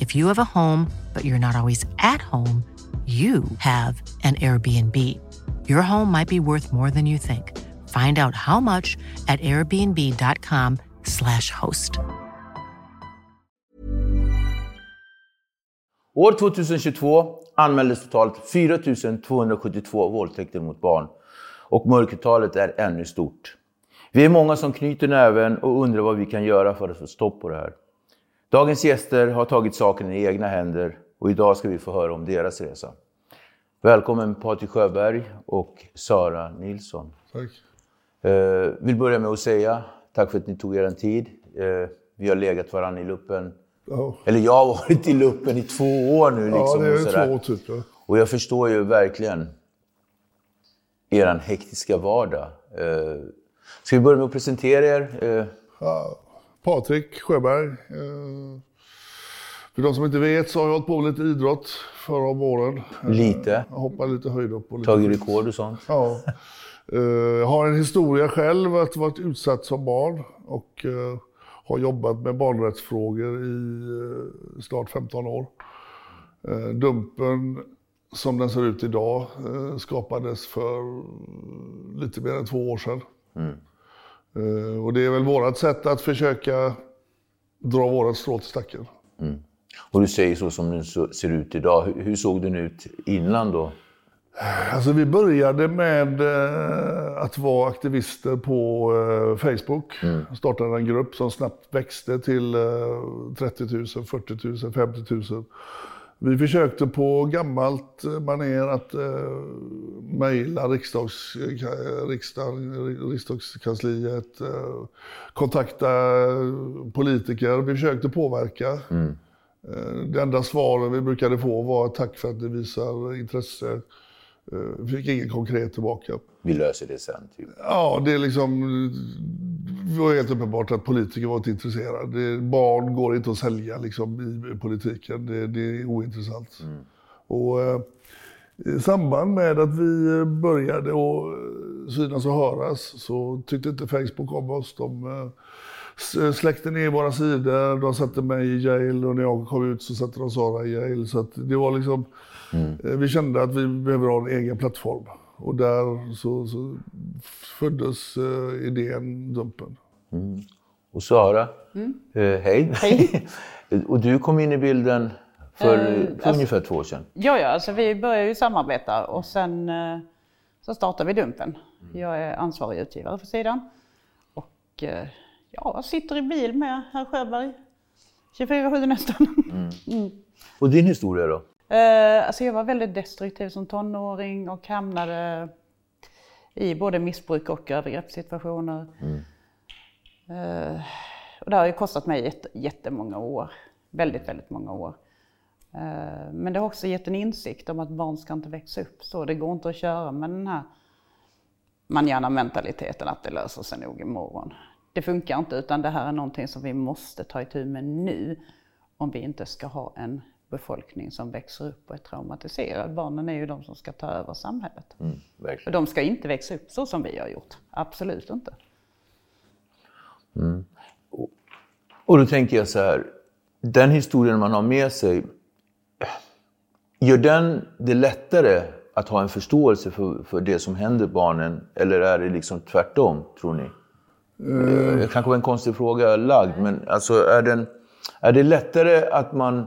If you have a home, but you're not always at home, you have an Airbnb. Your home might be worth more than you think. Find out how much at airbnb.com/slash host. År 2022 anmäldes totalt 4 272 våldtäkter mot barn och mörkertalet är ännu stort. Vi är många som knyter näven och undrar vad vi kan göra för att få stopp på det här. Dagens gäster har tagit saken i egna händer och idag ska vi få höra om deras resa. Välkommen Patrik Sjöberg och Sara Nilsson. Tack. Eh, vill börja med att säga tack för att ni tog er en tid. Eh, vi har legat varandra i luppen. Ja. Eller jag har varit i luppen i två år nu. Liksom, Ja, det och är sådär. två typ. Ja. Och jag förstår ju verkligen er hektiska vardag. Eh, ska vi börja med att presentera er? Eh, Ja, Patrik Sjöberg. Eh, för de som inte vet så har jag hållit på med lite idrott förra om åren. Eh, lite. Jag hoppar lite höjdhopp. och lite Tagit rekord och sånt. Ja. Eh, Jag har en historia själv att varit utsatt som barn och har jobbat med barnrättsfrågor i snart 15 år. Dumpen som den ser ut idag skapades för lite mer än två år sedan. Eh, Och det är väl vårt sätt att försöka dra vårat strå till stacken. Och du säger så som den ser ut idag. Hur, såg den ut innan då? Alltså vi började med eh, att vara aktivister på eh, Facebook. Startade en grupp som snabbt växte till eh, 30 000, 40 000, 50 000. Vi försökte på gammalt manér att eh, mejla riksdags, riksdag, riksdagskansliet, eh, kontakta politiker. Vi försökte påverka. Eh, Det enda svaren vi brukade få var tack för att ni visar intresse. Eh, Vi fick inget konkret tillbaka. Vi löser det sen. Typ. Ja, det är liksom... Det var helt uppenbart att politiker var inte intresserade. Barn går inte att sälja liksom, i politiken. Det, det är ointressant. Och, eh, I samband med att vi började att eh, synas och höras så tyckte inte Facebook om oss. De eh, släckte ner våra sidor, de satte mig i jail och när jag kom ut så satte de Sara i jail. Så att det var liksom, eh, vi kände att vi behöver ha en egen plattform. Och där så, så föddes eh, idén Dumpen. Och Sara, eh, hej. Hej. och du kom in i bilden för, Eh, för alltså- ungefär två år sedan. Ja, ja, alltså vi började ju samarbeta och sen eh, så startade vi Dumpen. Jag är ansvarig utgivare för sidan. Och eh, ja, sitter i bil med herr Sjöberg 24-7 nästan. Och din historia då? Eh, alltså jag var väldigt destruktiv som tonåring och hamnade i både missbruk och övergreppssituationer. Eh, och det har ju kostat mig jätte, jättemånga år. Väldigt, väldigt många år. Eh, men det har också gett en insikt om att barn ska inte växa upp så. Det går inte att köra med den här manjana-mentaliteten att det löser sig nog imorgon. Det funkar inte utan det här är någonting som vi måste ta itu med nu om vi inte ska ha en befolkning som växer upp och är traumatiserad. Barnen är ju de som ska ta över samhället. Mm, Och de ska inte växa upp så som vi har gjort. Absolut inte. Och då tänker jag så här, den historien man har med sig, gör den det lättare att ha en förståelse för, för det som händer barnen? Eller är det liksom tvärtom, tror ni? Det kanske var en konstig fråga lagd, men alltså är, den, är det lättare att man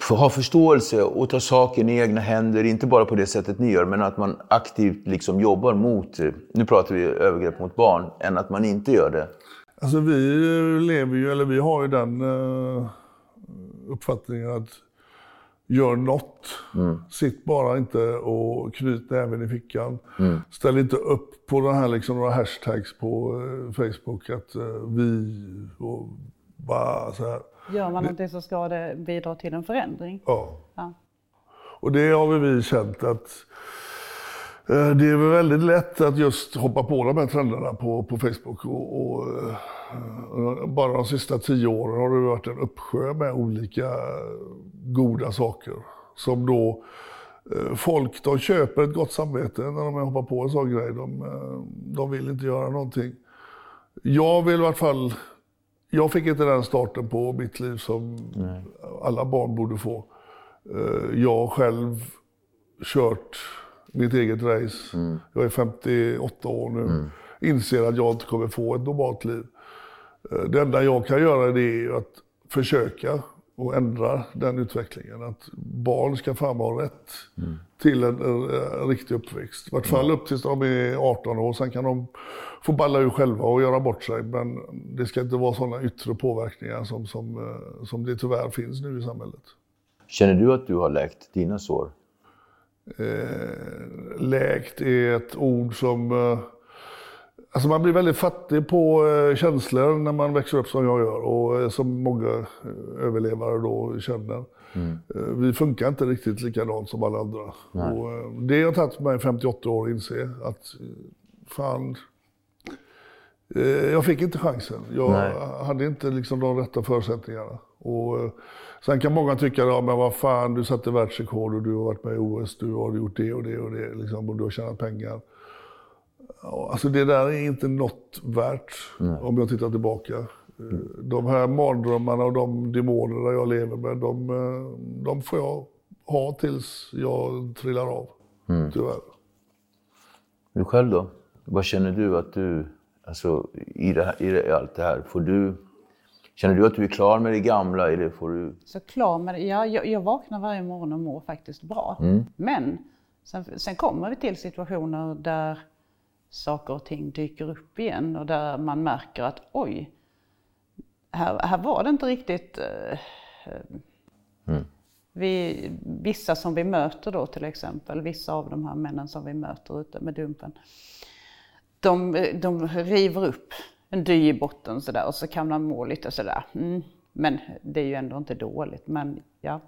får ha förståelse och ta saken i egna händer, inte bara på det sättet ni gör, men att man aktivt liksom jobbar mot, nu pratar vi övergrepp mot barn, än att man inte gör det? Alltså vi lever ju, eller vi har ju den uh, uppfattningen att gör något. Sitt bara inte och knyt näven i fickan. Ställ inte upp på den här liksom, några hashtags på eh, Facebook att eh, vi och bara så här. Gör man någonting så ska det bidra till en förändring. Ja. Ja. Och det har väl vi känt att eh, det är väl väldigt lätt att just hoppa på de här trenderna på, på Facebook. Och, och, eh, bara de sista tio åren har det varit en uppsjö med olika goda saker. Som då eh, folk, de köper ett gott samvete när de hoppar på en sån grej. De, eh, de vill inte göra någonting. Jag vill i vart fall, jag fick inte den starten på mitt liv som alla barn borde få. Eh, Jag har själv kört mitt eget race. Jag är 58 år nu. Inser att jag inte kommer få ett normalt liv. Eh, Det enda jag kan göra det är att försöka och ändra den utvecklingen. Att barn ska fan ha rätt till en, en, en riktig uppväxt. I vart fall upp tills de är 18 år. Sen kan de få balla ur själva och göra bort sig. Men det ska inte vara sådana yttre påverkningar som, som, eh, som det tyvärr finns nu i samhället. Känner du att du har läkt dina sår? Eh, läkt är ett ord som... Alltså man blir väldigt fattig på eh, känslor när man växer upp som jag gör och eh, som många eh, överlevare då känner. Eh, vi funkar inte riktigt likadant som alla andra. Det har tagit mig 58 år att inse att fan, jag fick inte chansen. Jag Nej. hade inte liksom de rätta förutsättningarna. Och, sen kan många tycka, ja, men vad fan, du satte världsrekord och du har varit med i OS, du har gjort det och det och det liksom, och du har tjänat pengar. Ja, Alltså det där är inte något värt om jag tittar tillbaka. De här mardrömmarna och de demonerna jag lever med, de, eh, de får jag ha tills jag trillar av. Tyvärr. Du själv då? Vad känner du att du, alltså i, det här, i det, i allt det här, får du, känner du att du är klar med det gamla eller får du, Så klar med det. Ja, jag, jag vaknar varje morgon och mår faktiskt bra. Men sen, sen kommer vi till situationer där saker och ting dyker upp igen och där man märker att oj, här, här var det inte riktigt eh, eh, vi, vissa som vi möter då till exempel, vissa av de här männen som vi möter ute med Dumpen, de, de river upp en dy i botten sådär och så kan man må lite sådär. Mm. Men det är ju ändå inte dåligt. Men ja,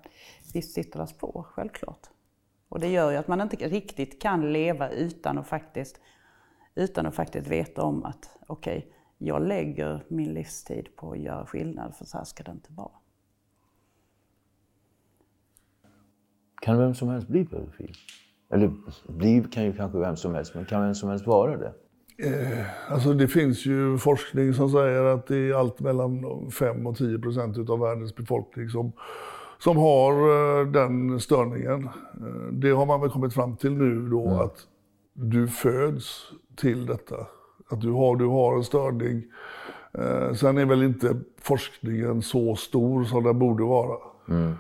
visst sitter det spår, självklart. Och det gör ju att man inte riktigt kan leva utan att faktiskt, utan att faktiskt veta om att okej, jag lägger min livstid på att göra skillnad för så här ska det inte vara. kan vem som helst bli pedofil? Eller bli kan ju kanske vem som helst, men kan vem som helst vara det? Alltså det finns ju forskning som säger att det är allt mellan 5 och 10 procent av världens befolkning som, som har eh, den störningen. Eh, Det har man väl kommit fram till nu då att du föds till detta. Att du har, du har en störning. Eh, Sen är väl inte forskningen så stor som den borde vara. Eh,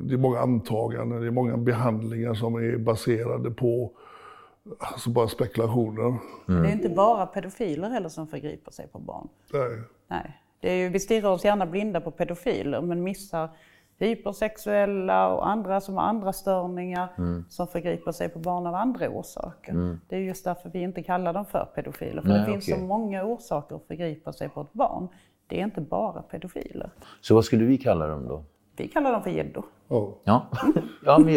Det är många antaganden, det är många behandlingar som är baserade på alltså bara spekulationer. Det är inte bara pedofiler heller som förgriper sig på barn. Nej. Nej. Det är ju, vi stirrar oss gärna blinda på pedofiler men missar hypersexuella och andra som har andra störningar som förgriper sig på barn av andra orsaker. Det är just därför vi inte kallar dem för pedofiler. För Nej, det finns okej. så många orsaker att förgripa sig på ett barn. Det är inte bara pedofiler. Så vad skulle vi kalla dem då? Vi kallar dem för gäddor. Ja. Ja, då. Nej,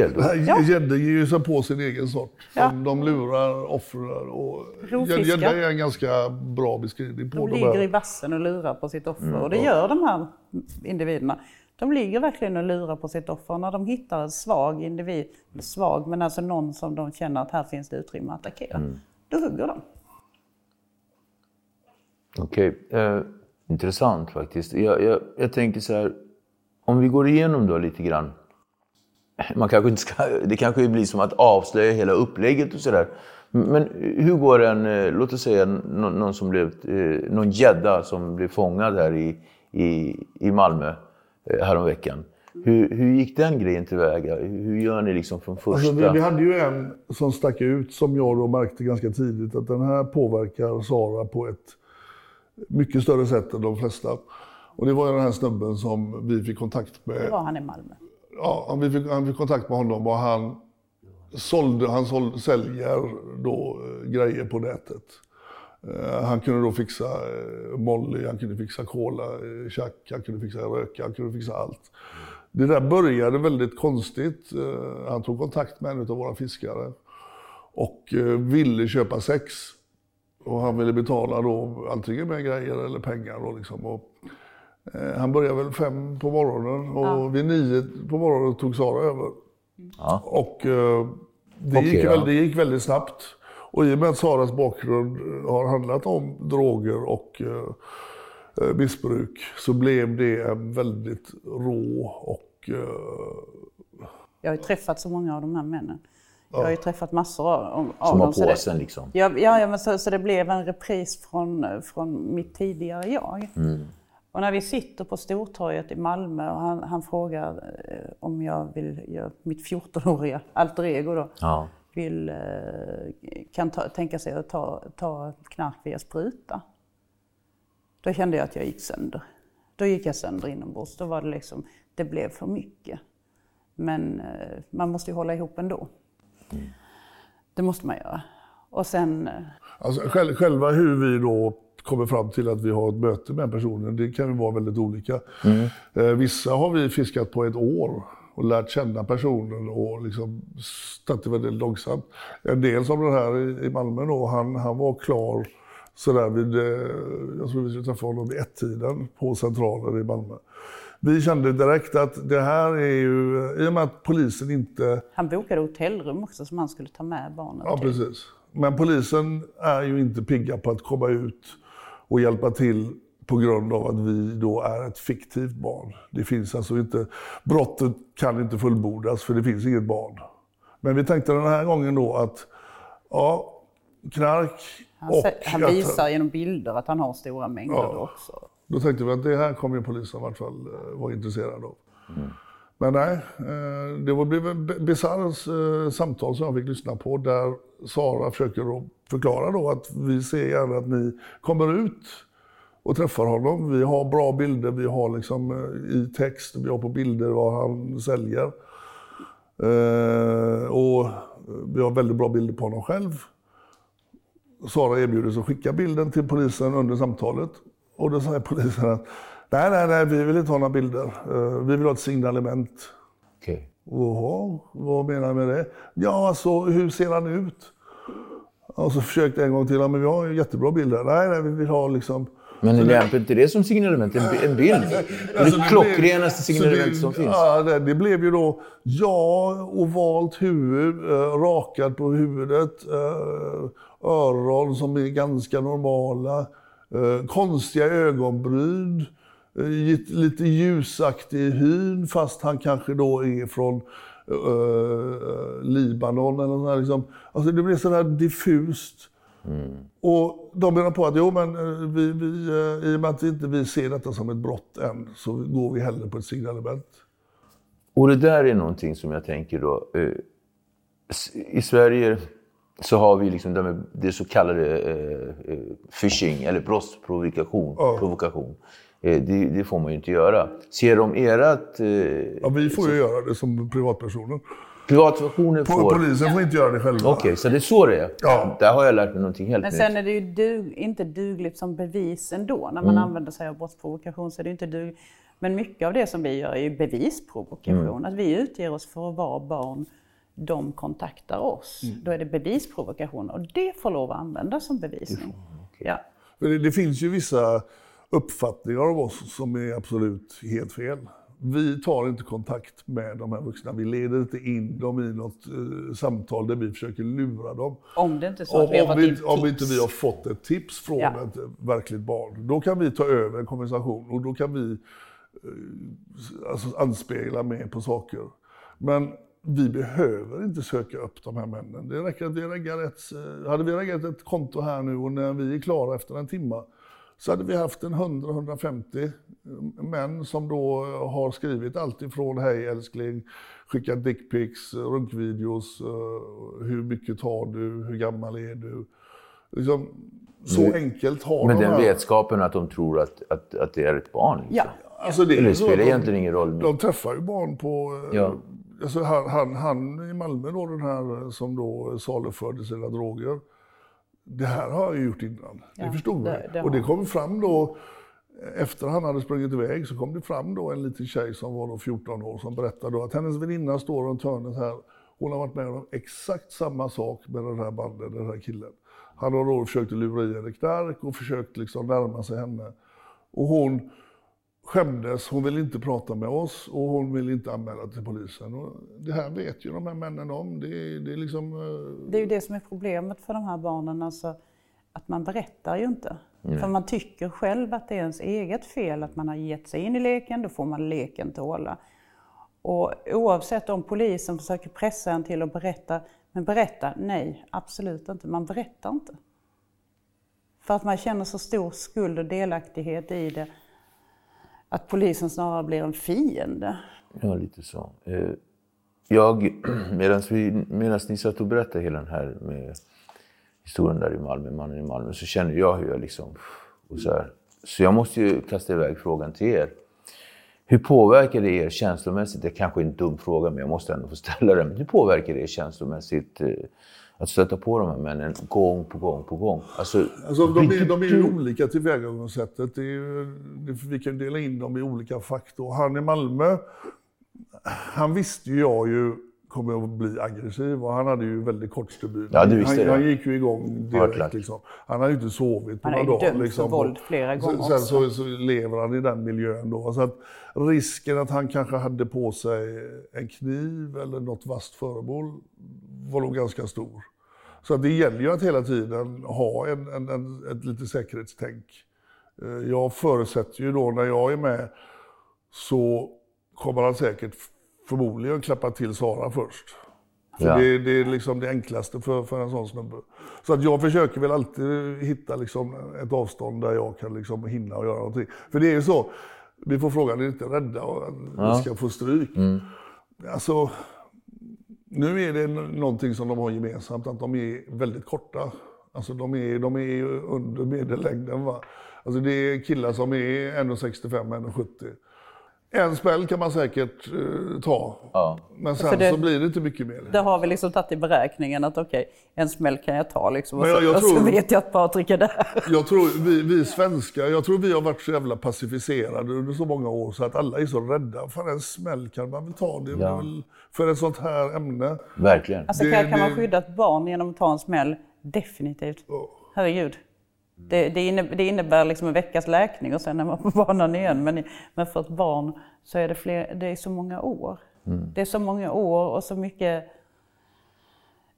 Gäddor ger ju sig på sin egen sort. De, Ja. de lurar offren. Och gädda är en ganska bra beskrivning på De de ligger i vassen och lurar på sitt offer. Och det gör de här individerna. De ligger verkligen och lurar på sitt offer. När de hittar en svag individ, svag men alltså någon som de känner att här finns det utrymme att attackera, då hugger de. Okej, eh, intressant faktiskt. Jag, jag, jag tänker så här, om vi går igenom då lite grann. Man kanske inte ska, det kanske blir som att avslöja hela upplägget och sådär. Men hur går en, eh, låt oss säga någon, som blev, eh, någon gädda som blev fångad här i, i, i Malmö häromveckan. Hur, hur gick den grejen tillväga? Hur gör ni liksom från första... Alltså, vi, vi hade ju en som stack ut som jag då märkte ganska tidigt att den här påverkar Sara på ett mycket större sätt än de flesta. Och det var ju den här snubben som vi fick kontakt med. Det var han i Malmö. Ja, han- vi fick, han fick kontakt med honom och han, sålde, han sålde, säljer då eh, grejer på nätet. Eh, han kunde då fixa eh, Molly, han kunde fixa cola, eh, tjack, han kunde fixa röka, han kunde fixa allt. Det där började väldigt konstigt. Eh, han tog kontakt med en av våra fiskare och eh, ville köpa sex. Och han ville betala då antingen med grejer eller pengar. Då liksom. och, eh, han började väl fem på morgonen och vid nio på morgonen tog Sara över. Ja. Och eh, det, Okej, gick ja. det gick väldigt snabbt. Och i och med att Saras bakgrund eh, har handlat om droger och eh, eh, missbruk så blev det en väldigt rå och eh, Jag har ju träffat så många av de här männen. Jag har ju träffat massor av, av Som dem. har så det- påsen liksom. Ja, ja, men så, så det blev en repris från, från mitt tidigare jag. Och när vi sitter på Stortorget i Malmö och han, han frågar eh, om jag vill, göra mitt 14-åriga alter ego då, Ja. Vill, eh, kan ta, tänka sig att ta, ta knark via spruta. Då kände jag att jag gick sönder. Då gick jag sönder inombords. Då var det liksom, det blev för mycket. Men eh, man måste ju hålla ihop ändå. Det måste man göra. Och sen, eh, Alltså, själv, själva hur vi då kommer fram till att vi har ett möte med personen, det kan ju vara väldigt olika. Eh, vissa har vi fiskat på ett år och lärt känna personen och liksom tagit det väldigt långsamt. En del som den här i- Malmö då, han, han var klar sådär vid, eh, jag tror vi skulle träffa honom vid ett-tiden på Centralen i Malmö. Vi kände direkt att det här är ju, i och med att polisen inte han bokade hotellrum också som han skulle ta med barnen Ja, till. precis. Men polisen är ju inte pigga på att komma ut och hjälpa till på grund av att vi då är ett fiktivt barn. Det finns alltså inte, brottet kan inte fullbordas för det finns inget barn. Men vi tänkte den här gången då att, ja, knark Han, och... han att- visar genom bilder att han har stora mängder Ja. då också. Då tänkte vi att det här kommer polisen i vart fall eh, vara intresserad av. Men nej, eh, det var blev ett bisarrt eh, samtal som jag fick lyssna på där Sara försöker förklara då att vi ser gärna att ni kommer ut och träffar honom. Vi har bra bilder, vi har liksom eh, i text, vi har på bilder vad han säljer. Eh, och vi har väldigt bra bilder på honom själv. Sara erbjuder sig att skicka bilden till polisen under samtalet. Och då säger polisen att nej, nej, nej, vi vill inte ha några bilder. Eh, Vi vill ha ett signalement. Okej. Jaha, vad menar du med det? Ja, alltså hur ser han ut? Och så försökte jag en gång till, ja, men vi har ju jättebra bilder. Nej, nej, vi vill ha liksom... Men lämpar inte det som signalement? En, en bild? Det är Alltså, det klockrenaste det- som finns. Ja, det, det blev ju då, ja, ovalt huvud, eh, rakad på huvudet, eh, öron som är ganska normala, eh, konstiga ögonbryn, eh, lite- ljusaktig hyn fast han kanske då är från eh, Libanon eller något liksom. Alltså det blev sådär diffust. Och de menar på att jo, men eh, vi, vi, eh, i och med att inte vi ser detta som ett brott än så går vi hellre på ett signalement. Och det där är någonting som jag tänker då. Eh, I Sverige så har vi liksom det, så kallade eh, phishing eller brottsprovokation. Provokation. Eh, det, det får man ju inte göra. Ser de erat... Eh, Ja, vi får ju göra det som privatpersoner. Privatpersoner Po- får... Polisen får inte göra det själva. Okej, så det är så det är? Ja. Där har jag lärt mig någonting helt Men nytt. sen är det ju dug, inte dugligt som bevis ändå. När man använder sig av brottsprovokation så är det inte dugligt. Men mycket av det som vi gör är ju bevisprovokation. Att vi utger oss för att vara barn, de kontaktar oss. Då är det bevisprovokation och det får lov att användas som bevisning. Ja. För det, det finns ju vissa uppfattningar av oss som är absolut helt fel. Vi tar inte kontakt med de här vuxna. Vi leder inte in dem i något uh, samtal där vi försöker lura dem. Om det inte är så att vi har om, vi, om tips. inte vi har fått ett tips från Ja. ett verkligt barn, då kan vi ta över en konversation och då kan vi eh, alltså, anspegla mer på saker. Men vi behöver inte söka upp de här männen. Det räcker att vi reggar ett, eh, hade vi reggat ett konto här nu och när vi är klara efter en timme så hade vi haft en 100-150 män som då har skrivit allt ifrån hej älskling, skickat dickpics, runkvideos, eh, hur mycket tar du, hur gammal är du? Liksom, så Men- enkelt har Med de den här. vetskapen att de tror att, att, att det är ett barn. Liksom. Ja. Alltså det, det så spelar de- egentligen ingen roll. De träffar ju barn på... eh, Ja. Alltså han, han, han i Malmö då, den här som då saluförde sina droger. Det här har jag gjort innan. Ja, det förstod det- vi. det och det kom fram då, efter han hade sprungit iväg, så kom det fram då en liten tjej som var då 14 år som berättade att hennes väninna står runt hörnet här. Hon har varit med om exakt samma sak med den här banden, den här killen. Han har då försökt lura i henne knark och försökt liksom närma sig henne. Och hon skämdes, hon vill inte prata med oss och hon vill inte anmäla till polisen. Och det här vet ju de här männen om. Det är, det är liksom... eh, Det är ju det som är problemet för de här barnen, alltså, att man berättar ju inte. För man tycker själv att det är ens eget fel att man har gett sig in i leken, då får man leken tåla. Och oavsett om polisen försöker pressa en till att berätta, men berätta, nej, absolut inte. Man berättar inte. För att man känner så stor skuld och delaktighet i det, att polisen snarare blir en fiende. Ja, lite så. Eh, jag, medan, medan ni satt och berättade hela den här med historien där i Malmö, mannen i Malmö, så känner jag hur jag liksom... Och så, här. så jag måste ju kasta iväg frågan till er. Hur påverkar det er känslomässigt? Det kanske är en dum fråga, men jag måste ändå få ställa den. Hur påverkar det er känslomässigt eh, att stöta på de här männen gång på gång på gång? Alltså, Alltså, de, är, de är ju olika tillvägagångssättet. Det ju, vi kan dela in dem i olika då. Han i Malmö, han visste ju jag ju kommer att bli aggressiv och han hade ju väldigt kort stubin. Ja, du visste han, det. han gick ju igång direkt. Liksom. Han har ju inte sovit på Han är några ju dagar. dömd för Liksom. våld flera gånger Sen, så, så lever han i den miljön då. Så att risken att han kanske hade på sig en kniv eller något vasst föremål var nog ganska stor. Så att det gäller ju att hela tiden ha en, en, en, ett lite säkerhetstänk. Eh, Jag förutsätter ju då när jag är med så kommer han säkert förmodligen klappa till Sara först. För Ja. det, det är liksom det enklaste för, för en sån snubbe. Så att jag försöker väl alltid hitta liksom ett avstånd där jag kan liksom hinna och göra någonting. För det är ju så, vi får frågan, är ni inte rädda att vi ska få stryk? Alltså, nu är det någonting som de har gemensamt, att de är väldigt korta. Alltså de är, de är ju under medellängden. Va? Alltså det är killar som är 1,65, 1,70. En smäll kan man säkert eh, ta, ja. men sen För det- så blir det inte mycket mer. Det har vi liksom tagit i beräkningen att okej, en smäll kan jag ta liksom. Och, Men jag- så, jag och så tror- vet jag att Patrik är där. Jag tror vi, vi svenskar, jag tror vi har varit så jävla pacificerade under så många år så att alla är så rädda. För en smäll kan man väl ta, det Ja. väl för ett sånt här ämne. Verkligen. Alltså Det- kan, kan man det- skydda ett barn genom att ta en smäll? Definitivt. Herregud. Det, det, innebär, det innebär liksom en veckas läkning och sen är man på banan igen. Men, men för ett barn så är det, fler, det är så många år. Det är så många år och så mycket...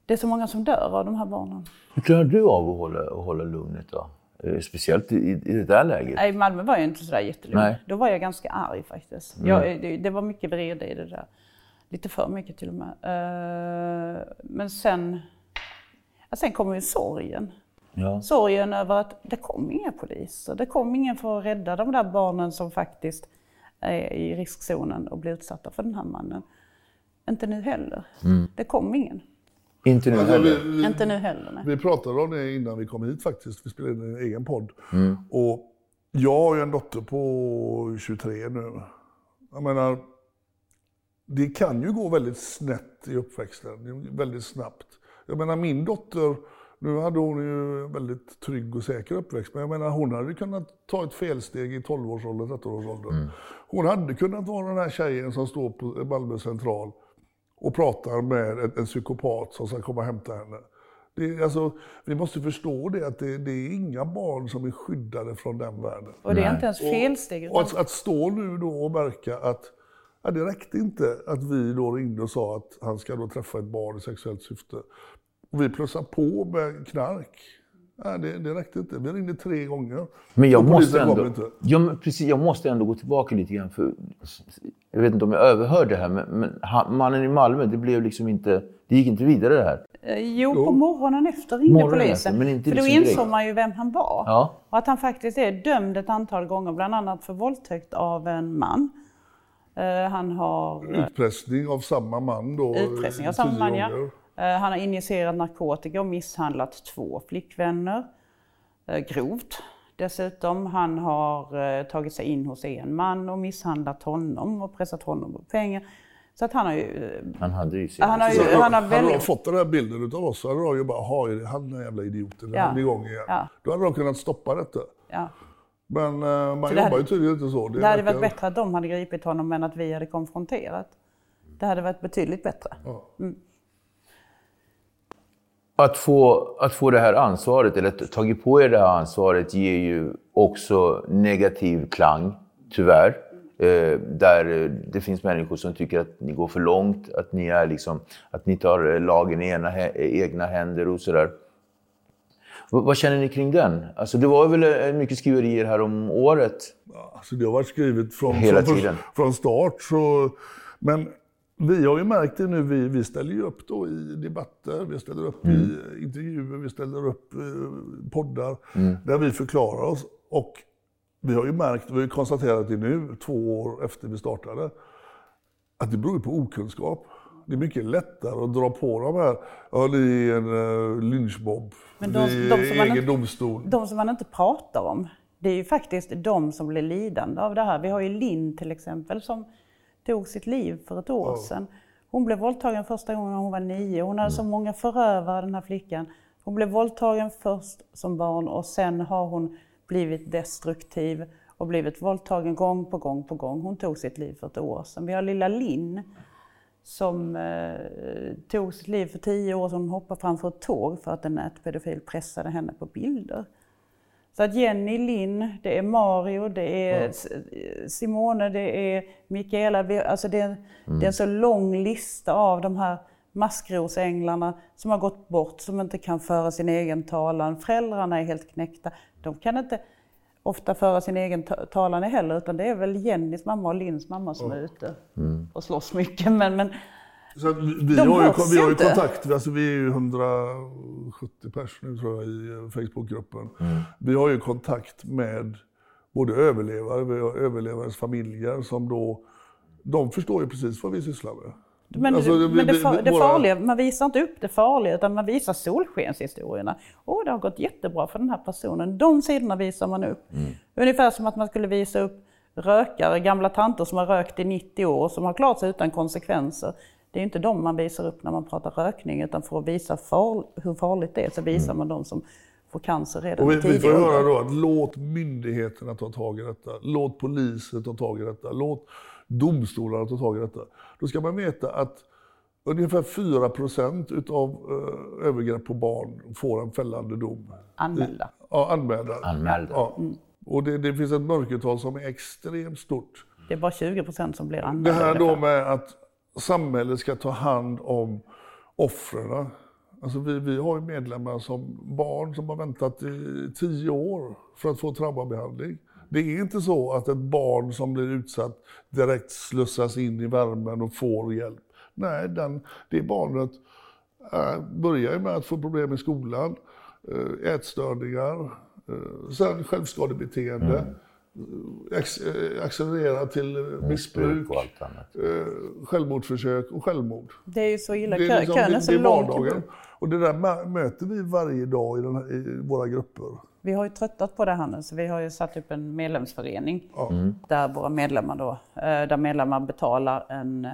Det är så många som dör av de här barnen. Hur klarar du av att hålla, att hålla lugnet då? Eh, Speciellt i, i det där läget. Nej, I Malmö var jag inte sådär jättelugn. Nej. Då var jag ganska arg faktiskt. Jag, det, det var mycket vrede i det där. Lite för mycket till och med. Eh, men sen, ja, sen kom ju sorgen. Ja. Sorgen över att det kom inga poliser. Det kom ingen för att rädda de där barnen som faktiskt är i riskzonen och blir utsatta för den här mannen. Inte nu heller. Det kom ingen. Inte nu Alltså, heller. vi, vi, Inte nu heller. Nej. vi pratade om det innan vi kom hit faktiskt. Vi spelade in en egen podd. Och jag har ju en dotter på 23 nu. Jag menar, det kan ju gå väldigt snett i uppväxten, väldigt snabbt. Jag menar min dotter, nu hade hon ju en väldigt trygg och säker uppväxt, men jag menar hon hade kunnat ta ett felsteg i 12-årsåldern, 13-årsåldern. Hon hade kunnat vara den här tjejen som står på Malmö central och pratar med en, en psykopat som ska komma och hämta henne. Det alltså, vi måste förstå det, att det, det är inga barn som är skyddade från den världen. Och det är inte ens felsteg. Och Utan att, att stå nu då och märka att Ja, det räckte inte att vi då ringde och sa att han ska då träffa ett barn i sexuellt syfte. Och vi plussade på med knark. Ja, det, det räckte inte. Vi ringde tre gånger. Men jag måste, ändå, inte. ja, men precis, jag måste ändå gå tillbaka lite grann. För, jag vet inte om jag överhörde det här, men, men han, mannen i Malmö, det blev liksom inte, det gick inte vidare det här. Eh, Jo, på morgonen efter ringde Morgonen polisen. efter, men inte för då liksom insåg direkt. man ju vem han var. Ja. Och att han faktiskt är dömd ett antal gånger, bland annat för våldtäkt av en man. Eh, Han har eh, Utpressning av samma man då. utpressning av samma man, ja. Eh, Han har injicerat narkotika och misshandlat två flickvänner. eh, Grovt. Dessutom, han har eh, tagit sig in hos en man och misshandlat honom och pressat honom på pengar. Så att han har ju... Han hade ju sin... Han har ju Så han har hade de väldigt... fått den här bilden utav oss så hade de ju bara, jaha, är det han den jävla idioten? Ja. Han är igång igen. Ja. Då hade de kunnat stoppa detta. Ja. Men man Så det jobbar hade- ju tydligen inte så. Det hade verkar- varit bättre att de hade gripit honom än att vi hade konfronterat. Det hade varit betydligt bättre. Att få, att få det här ansvaret, eller att tagit på er det här ansvaret, ger ju också negativ klang, tyvärr. Eh, där eh, det finns människor som tycker att ni går för långt, att ni, är liksom, att ni tar eh, lagen i ena, egna händer och sådär. Vad, känner ni kring den? Alltså, det var väl mycket skriverier här om året. Alltså det har varit skrivet från, Hela från, tiden. från start. Så, men vi har ju märkt det nu, vi, vi ställer ju upp då i debatter, vi ställer upp Mm. i intervjuer, vi ställer upp i poddar Mm. där vi förklarar oss. Och vi har ju märkt, vi har ju konstaterat det nu, två år efter vi startade, att det beror på okunskap. Det är mycket lättare att dra på de här, ja ni är en uh, lynchmobb, Men de- de som egen inte- domstol. De som man inte pratar om, det är ju faktiskt de som blir lidande av det här. Vi har ju Linn till exempel som tog sitt liv för ett år sedan. Hon blev våldtagen första gången hon var nio. Hon hade så många förövare den här flickan. Hon blev våldtagen först som barn och sen har hon blivit destruktiv och blivit våldtagen gång på gång på gång. Hon tog sitt liv för ett år sedan. Vi har lilla Linn som eh, tog sitt liv för tio år sedan. Hon hoppade framför ett tåg för att en nätpedofil pressade henne på bilder. Så att Jenny, Linn, det är Mario, det är S- Simone, det är Mikaela. Alltså det, är, det är en så lång lista av de här maskrosänglarna som har gått bort, som inte kan föra sin egen talan. Föräldrarna är helt knäckta. De kan inte ofta föra sin egen ta- talan heller, utan det är väl Jennys mamma och Linns mamma som är ute och slåss mycket. Men, men Så att vi, vi, De har ju, vi har ju inte. kontakt, alltså vi är ju 170 pers nu tror jag i eh, Facebookgruppen. Vi har ju kontakt med både överlevare, vi har överlevares familjer som då, de förstår ju precis vad vi sysslar med. Men, Alltså, det, vi- men det, vi- fa- det våra- farliga, man visar inte upp det farliga utan man visar solskenshistorierna. Åh, det har gått jättebra för den här personen. De sidorna visar man upp. Ungefär som att man skulle visa upp rökare, gamla tanter som har rökt i 90 år som har klarat sig utan konsekvenser. Det är inte de man visar upp när man pratar rökning utan för att visa far, hur farligt det är så visar man de som får cancer redan Och vi, tidig vi får höra då att låt myndigheterna ta tag i detta. Låt polisen ta tag i detta. Låt domstolarna ta tag i detta. Då ska man veta att ungefär 4 procent utav eh, övergrepp på barn får en fällande dom. Anmälda. Ja, anmälda. Anmälda. Ja. Och det, det finns ett mörkertal som är extremt stort. Det är bara 20 procent som blir Det anmälda. här då med att samhället ska ta hand om offren. Alltså vi, vi har ju medlemmar som barn som har väntat i tio år för att få traumabehandling. Det är inte så att ett barn som blir utsatt direkt slussas in i värmen och får hjälp. Nej, den, det barnet äh, börjar ju med att få problem i skolan, äh, ätstörningar, äh, sen självskadebeteende, Mm ex, äh, accelererar till äh, missbruk, och allt annat. eh, självmordsförsök och självmord. Det är ju så illa. Det är, liksom, kön är så det är lång. Och det där mö- möter vi varje dag i, den här, i våra grupper. Vi har ju tröttat på det här nu, så vi har ju satt upp en medlemsförening Ja. där våra medlemmar då, eh, där medlemmar betalar en eh,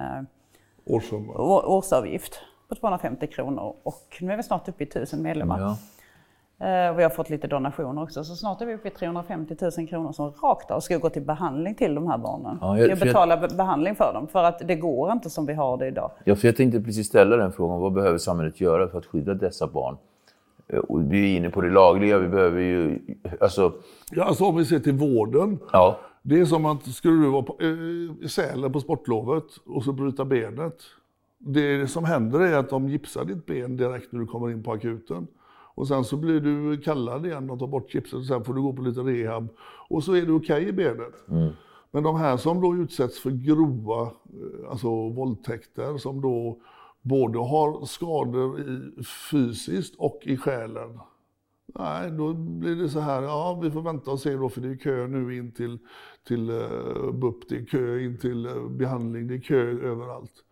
Årssumma. å- årsavgift på 250 kronor och nu är vi snart uppe i 1000 medlemmar. Ja. Eh, Och vi har fått lite donationer också, så snart är vi uppe i 350 000 kronor som rakt av ska gå till behandling till de här barnen. Ja, jag- jag- betalar be- behandling för dem, för att det går inte som vi har det idag. Ja, för jag tänkte precis ställa den frågan. Vad behöver samhället göra för att skydda dessa barn? Eh, Och vi är inne på det lagliga. Vi behöver ju... Alltså, Ja, alltså om vi ser till vården. ja. Det är som att skulle du vara på, eh, i Sälen på sportlovet och så bryta benet. Det som händer är att de gipsar ditt ben direkt när du kommer in på akuten. Och sen så blir du kallad igen och tar bort gipset och sen får du gå på lite rehab. Och så är du okej okay i benet. Mm. Men de här som då utsätts för grova eh, alltså våldtäkter som då både har skador i, fysiskt och i själen. Nej, då blir det så här, ja vi får vänta och se då för det är kö nu in till, till uh, BUP, det är kö in till uh, behandling, det är kö överallt.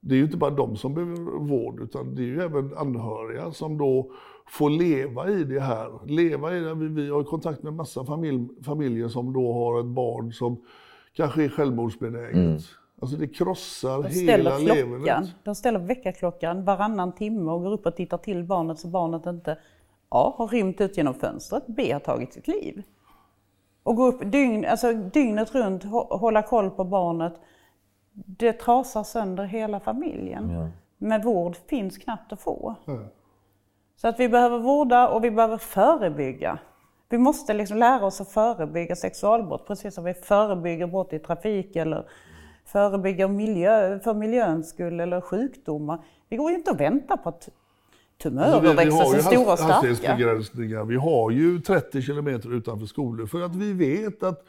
Det är ju inte bara de som behöver vård utan det är ju även anhöriga som då får leva i det här. Leva i det. Vi, har kontakt med massa familj, familjer som då har ett barn som kanske är självmordsbenäget. Mm. Alltså det krossar de hela levernet. De ställer väckarklockan varannan timme och går upp och tittar till barnet så barnet inte A. har rymt ut genom fönstret, B. har tagit sitt liv. Och gå upp dygn, alltså dygnet runt, hålla koll på barnet. Det trasar sönder hela familjen. Ja. Men vård finns knappt att få. Mm. Så att vi behöver vårda och vi behöver förebygga. Vi måste liksom lära oss att förebygga sexualbrott, precis som vi förebygger brott i trafik eller förebygga miljö, för miljöns skull eller sjukdomar. Vi går ju inte och väntar på att tumörer alltså växer sig stora och starka. Vi har ju 30 kilometer utanför skolor för att vi vet att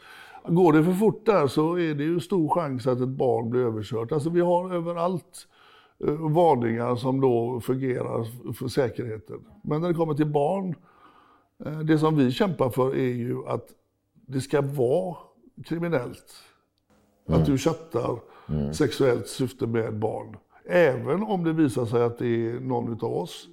går det för fort där så är det ju stor chans att ett barn blir överkört. Alltså vi har överallt varningar som då fungerar för säkerheten. Men när det kommer till barn, eh, det som vi kämpar för är ju att det ska vara kriminellt. Mm. Att du chattar mm. sexuellt syfte med barn. Även om det visar sig att det är någon av oss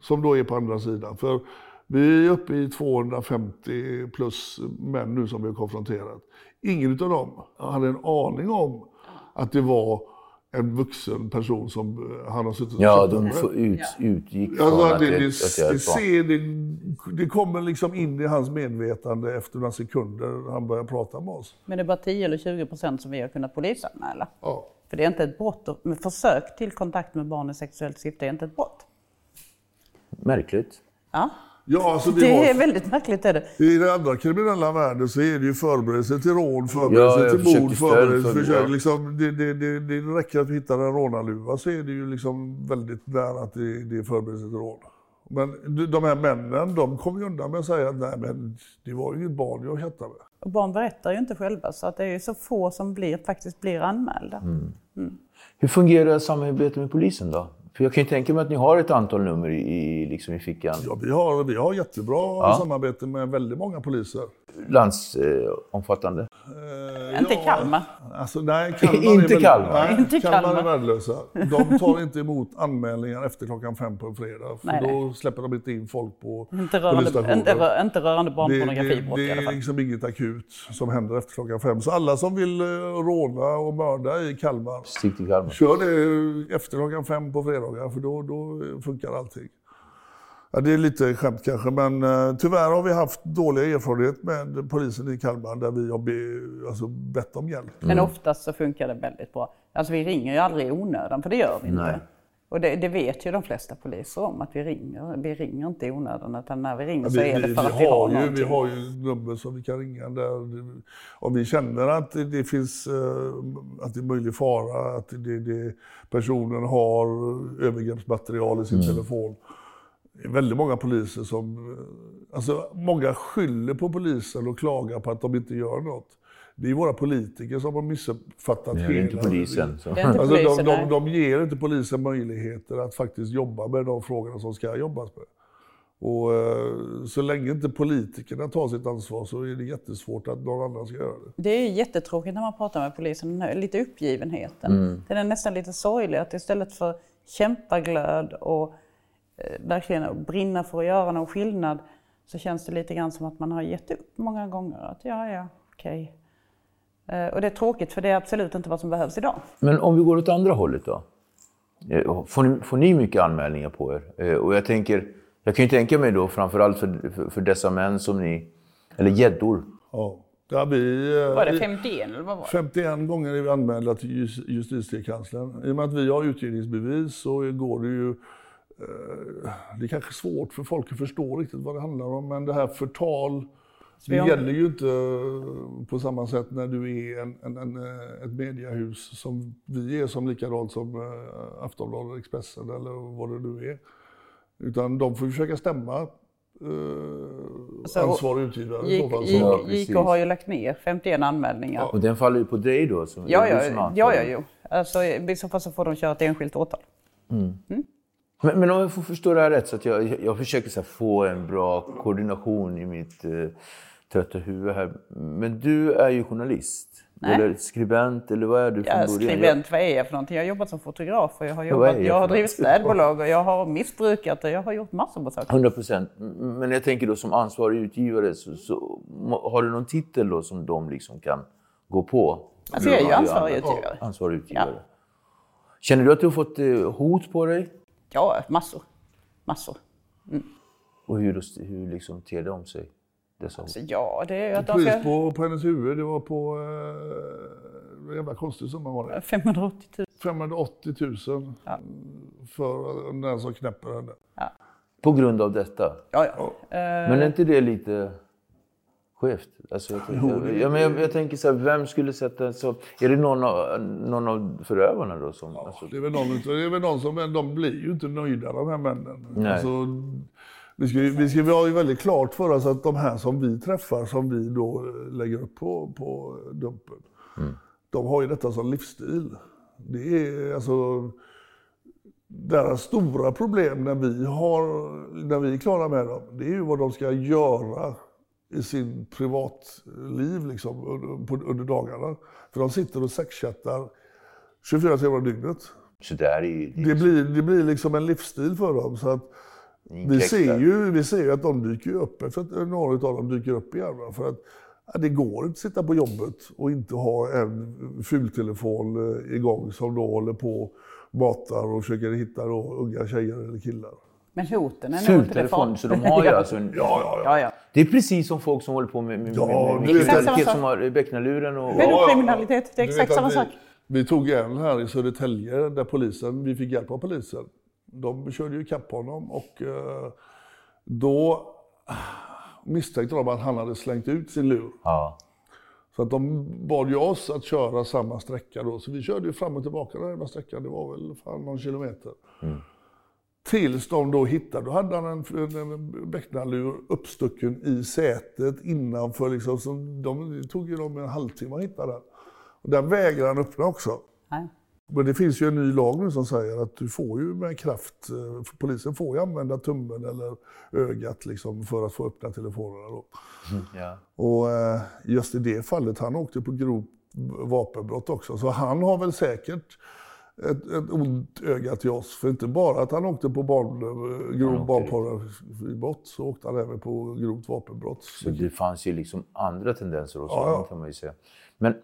som då är på andra sidan. För vi är uppe i 250 plus män nu som vi har konfronterat. Ingen av dem hade en aning om att det var en vuxen person som eh, han har suttit och Ja, de ut, utgick från alltså, att, det, det, att det, ser, det, det kommer liksom in i hans medvetande efter några sekunder han börjar prata med oss. Men det är bara 10 eller 20 procent som vi har kunnat polisanmäla. Ja. För det är inte ett brott. Med försök till kontakt med barn i sexuellt syfte är inte ett brott. Märkligt. Ja. Ja, alltså det, det är väldigt märkligt. Är det. I den andra kriminella världen så är det ju förberedelse till rån, förberedelse ja, till mord, förberedelse till försök. Liksom, det, det, det, det räcker att vi hittar en rånarluva så är det ju liksom väldigt nära att det, det är förberedelse till rån. Men de här männen, de kommer ju undan med att säga att nej men det var ju inget barn jag chattade med. Och barn berättar ju inte själva så att det är ju så få som blir, faktiskt blir anmälda. Mm. Mm. Hur fungerar samarbetet med polisen då? För jag kan ju tänka mig att ni har ett antal nummer i, liksom i fickan. Ja, vi har, vi har jättebra ja. samarbete med väldigt många poliser. Landsomfattande? Eh, inte ja, Kalmar? Alltså, nej, Kalmar inte är Kalmar? Nej, inte Kalmar, Kalmar är värdelösa. De tar inte emot anmälningar efter klockan fem på en fredag. För nej, då nej. släpper de inte in folk på inte rörande, inte, inte rörande barnpornografibrott i alla fall. Det är liksom inget akut som händer efter klockan fem. Så alla som vill eh, råna och mörda i Kalmar, Kalmar. kör det efter klockan fem på fredagar för då, då funkar allting. Ja, det är lite skämt kanske, men uh, tyvärr har vi haft dåliga erfarenheter med polisen i Kalmar där vi har be, alltså, bett om hjälp. Men oftast så funkar det väldigt bra. Alltså vi ringer ju aldrig i onödan, för det gör vi inte. Nej. Och det, det, vet ju de flesta poliser om, att vi ringer. Vi ringer inte i onödan, utan när vi ringer ja, vi, så är det för vi, att vi har, har ju, Vi har ju nummer som vi kan ringa där. Om vi känner att det finns uh, att det är möjlig fara, att det, det, personen har övergreppsmaterial i sin mm. telefon det väldigt många poliser som... Alltså, många skyller på polisen och klagar på att de inte gör något. Det är våra politiker som har missuppfattat hela... Det är inte polisen. Så. Inte alltså, polisen de, de, de, ger inte polisen möjligheter att faktiskt jobba med de frågorna som ska jobbas med. Och uh, så länge inte politikerna tar sitt ansvar så är det jättesvårt att någon annan ska göra det. Det är jättetråkigt när man pratar med polisen, lite uppgivenheten. Mm. Den är nästan lite sorglig att istället för kämpaglöd och Eh, verkligen brinna för att göra någon skillnad så känns det lite grann som att man har gett upp många gånger. Att ja, ja, okej. Okay. Eh, och det är tråkigt för det är absolut inte vad som behövs idag. Men om vi går åt andra hållet då? Eh, får ni, får ni mycket anmälningar på er? Och jag tänker, jag kan ju tänka mig då framförallt för, för, för dessa män som ni, eller gäddor. Ja. Ja, vi, var det 51 eller vad var det? 51 gånger är vi anmälda till justitiekanslern. I och med att vi har utredningsbevis så går det ju det är kanske svårt för folk att förstå riktigt vad det handlar om, men det här förtal Det gäller ju inte på samma sätt när du är en, en, en, eh, ett mediehus som vi är, som likadant som eh, Aftonbladet, Expressen eller vad det nu är. Utan de får försöka stämma eh, Alltså, ansvarig utgivare Gick, gick, Ja, JK precis. har ju lagt ner 51 anmälningar. Och den faller ju på dig då? Som, Ja, ja, ja, ja, jo. Alltså, I så fall så får de köra ett enskilt åtal. Men, men om jag får förstå det här rätt, så att jag, jag, försöker så få en bra koordination i mitt eh, trötta huvud här. Men du är ju journalist. Nej. Eller skribent, eller vad är du från början? skribent, vad är jag för någonting? Jag har jobbat som fotograf och jag har, jobbat, jag jag har drivit städbolag och jag har missbrukat och jag har gjort massor med saker. 100 procent. Men jag tänker då som ansvarig utgivare, så, så, har du någon titel då som de liksom kan gå på? Alltså jag är ju ansvarig utgivare. Ansvarig utgivare. Känner du att du har fått eh, hot på dig? Ja, massor. Massor. Och hur, hur liksom ter det om sig? Dessa hot? Så ja, det är ju att de pris ska... på, på hennes huvud, det var på... Eh, en jävla konstig summa var det. 580 000. 580 000 för den som knäpper henne. På grund av detta? Ja, ja. Men är inte det lite skevt? Alltså jag, tänker, ja, men jag, jag tänker så här, vem skulle sätta så? Är det någon av, någon av förövarna då? Som, alltså, Det är väl någon, det är väl någon som, de blir ju inte nöjda de här männen. Nej. Alltså, vi ska, vi ska vi ha ju väldigt klart för oss att de här som vi träffar, som vi då eh, lägger upp på, på Dumpen, de har ju detta som livsstil. Det är alltså deras stora problem när vi, har, när vi är klara med dem, det är ju vad de ska göra i sin privatliv liksom, under, under dagarna. För de sitter och sexchattar 24 timmar om dygnet. så där är det, Det blir, det blir liksom en livsstil för dem. Så att vi, ser ju, vi ser ju att de dyker upp, efter att några av dem dyker upp igen. För att ja, det går inte att sitta på jobbet och inte ha en fultelefon eh, igång som då håller på och matar och försöker hitta då unga tjejer eller killar. Men hoten är nog farliga. så de har ju alltså en... Ja, ja, ja. Ja, ja. Det är precis som folk som håller på med, med, Ja, med, kriminalitet som har becknarluren och... Pedokriminalitet, det är exakt samma sak. Vi, tog en här i Södertälje där polisen, vi fick hjälp av polisen. De körde ju ikapp honom och eh, då misstänkte de att han hade slängt ut sin lur. Ja. Så att de bad ju oss att köra samma sträcka då. Så vi körde ju fram och tillbaka den här sträckan. Det var väl fan någon kilometer. Tills de då hittade, då hade han en, en, en becknarlur uppstucken i sätet innanför liksom. Så de, det tog ju dem en halvtimme att hitta den. Och den vägrade han öppna också. Nej. Men det finns ju en ny lag nu som säger att du får ju med kraft, eh, polisen får ju använda tummen eller ögat liksom för att få öppna telefonerna då. Ja. Och eh, just i det fallet, han åkte på grovt vapenbrott också. Så han har väl säkert ett, ett ont öga till oss. För inte bara att han åkte på barn, eh, grov barnpornografibrott, så åkte han även på grovt vapenbrott. Så det fanns ju liksom andra tendenser hos Ja, ja. kan man ju säga. Men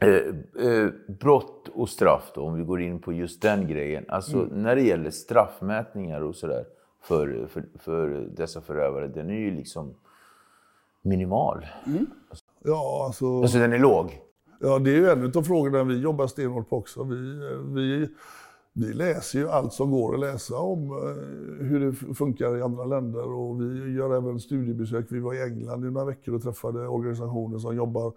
eh, eh, brott och straff då, om vi går in på just den grejen. Alltså Mm. när det gäller straffmätningar och sådär för, för, för dessa förövare, den är ju liksom minimal. Ja, alltså, Alltså den är låg ja, det är ju en av frågorna vi jobbar stenhårt på också. Vi, vi, vi läser ju allt som går att läsa om eh, hur det funkar i andra länder och vi gör även studiebesök. Vi var i England i några veckor och träffade organisationer som jobbar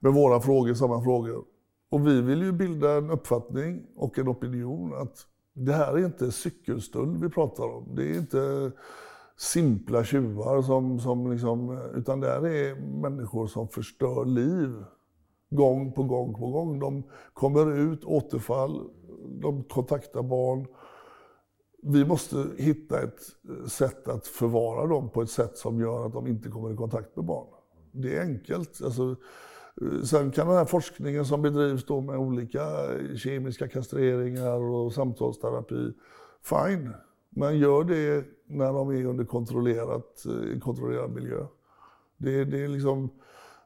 med våra frågor, samma frågor. Och vi vill ju bilda en uppfattning och en opinion att det här är inte cykelstöld vi pratar om. Det är inte simpla tjuvar som, som liksom, utan det här är människor som förstör liv gång på gång på gång. De kommer ut, återfall, de kontaktar barn. Vi måste hitta ett eh, sätt att förvara dem på ett sätt som gör att de inte kommer i kontakt med barn. Det är enkelt. Alltså, eh, sen kan den här forskningen som bedrivs då med olika eh, kemiska kastreringar och samtalsterapi, fine. Men gör det när de är under kontrollerat, kontrollerad miljö. Det, det är liksom,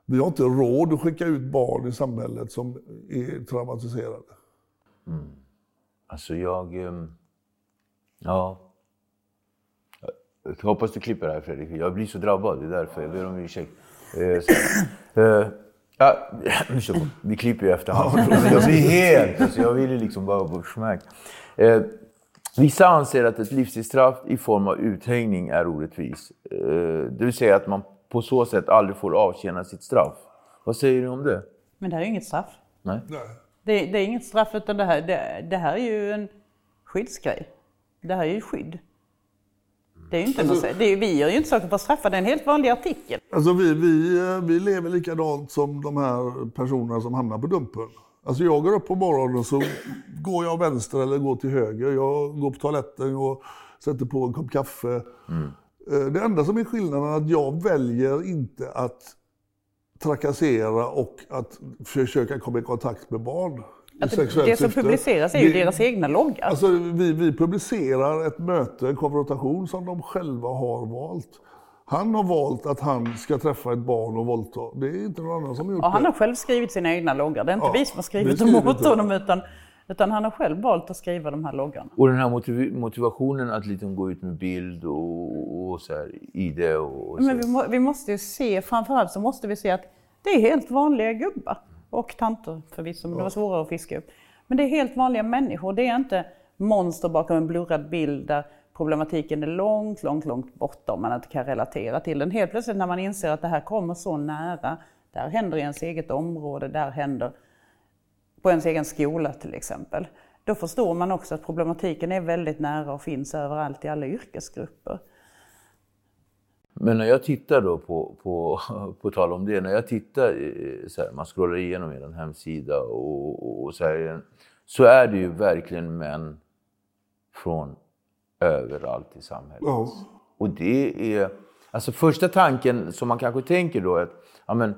vi har inte råd att skicka ut barn i samhället som är traumatiserade. Alltså jag... ehm, Ja. Jag hoppas du klipper det här Fredrik. Jag blir så drabbad, det är därför. Jag ber om ursäkt. Eh, eh, ja, vi. klipper ju efterhand. Jag blir helt... Alltså, jag vill ju liksom bara få smack. Eh, Vissa anser att ett livstidsstraff i form av uthängning är orättvis. Eh, Det vill säga att man på så sätt aldrig får avtjäna sitt straff. Vad säger du om det? Men det här är ju inget straff. Nej. Det, det är inget straff utan det här, det, det här är ju en skyddsgrej. Det här är ju skydd. Det är ju inte Alltså- något, det är, vi gör ju inte saker för att straffa, det är en helt vanlig artikel. Alltså vi, vi, eh, vi lever likadant som de här personerna som hamnar på Dumpen. Alltså jag går upp på morgonen och så går jag vänster eller går till höger. Jag går på toaletten och sätter på en kopp kaffe. Eh, Det enda som är skillnaden är att jag väljer inte att trakassera och att försöka komma i kontakt med barn. Att sexuellt det som syfte. publiceras är ju Det- deras egna loggar. Alltså, vi, vi publicerar ett möte, en konfrontation som de själva har valt. Han har valt att han ska träffa ett barn och våldta. Det är inte någon annan som har gjort han det. har själv skrivit sina egna loggar. Det är inte Ja, vi som har skrivit vi dem åt honom utan, utan han har själv valt att skriva de här loggarna. Och den här motiv- motivationen att liksom gå ut med bild och, och så här, ID och, och så. Men vi, må, vi måste ju se, framförallt så måste vi se att det är helt vanliga gubbar. Och tanter förvisso, men det var svårare att fiska upp. Men det är helt vanliga människor. Det är inte monster bakom en blurrad bild där problematiken är långt, långt, långt borta om man inte kan relatera till den. Helt plötsligt när man inser att det här kommer så nära, det här händer i ens eget område, det här händer på ens egen skola till exempel. Då förstår man också att problematiken är väldigt nära och finns överallt i alla yrkesgrupper. Men när jag tittar då på, på, på tal om det, när jag tittar, så här, man scrollar igenom er hemsida och, och, och så här, så är det ju verkligen män från överallt i samhället. Ja. Och det är, alltså första tanken som man kanske tänker då är att, ja men,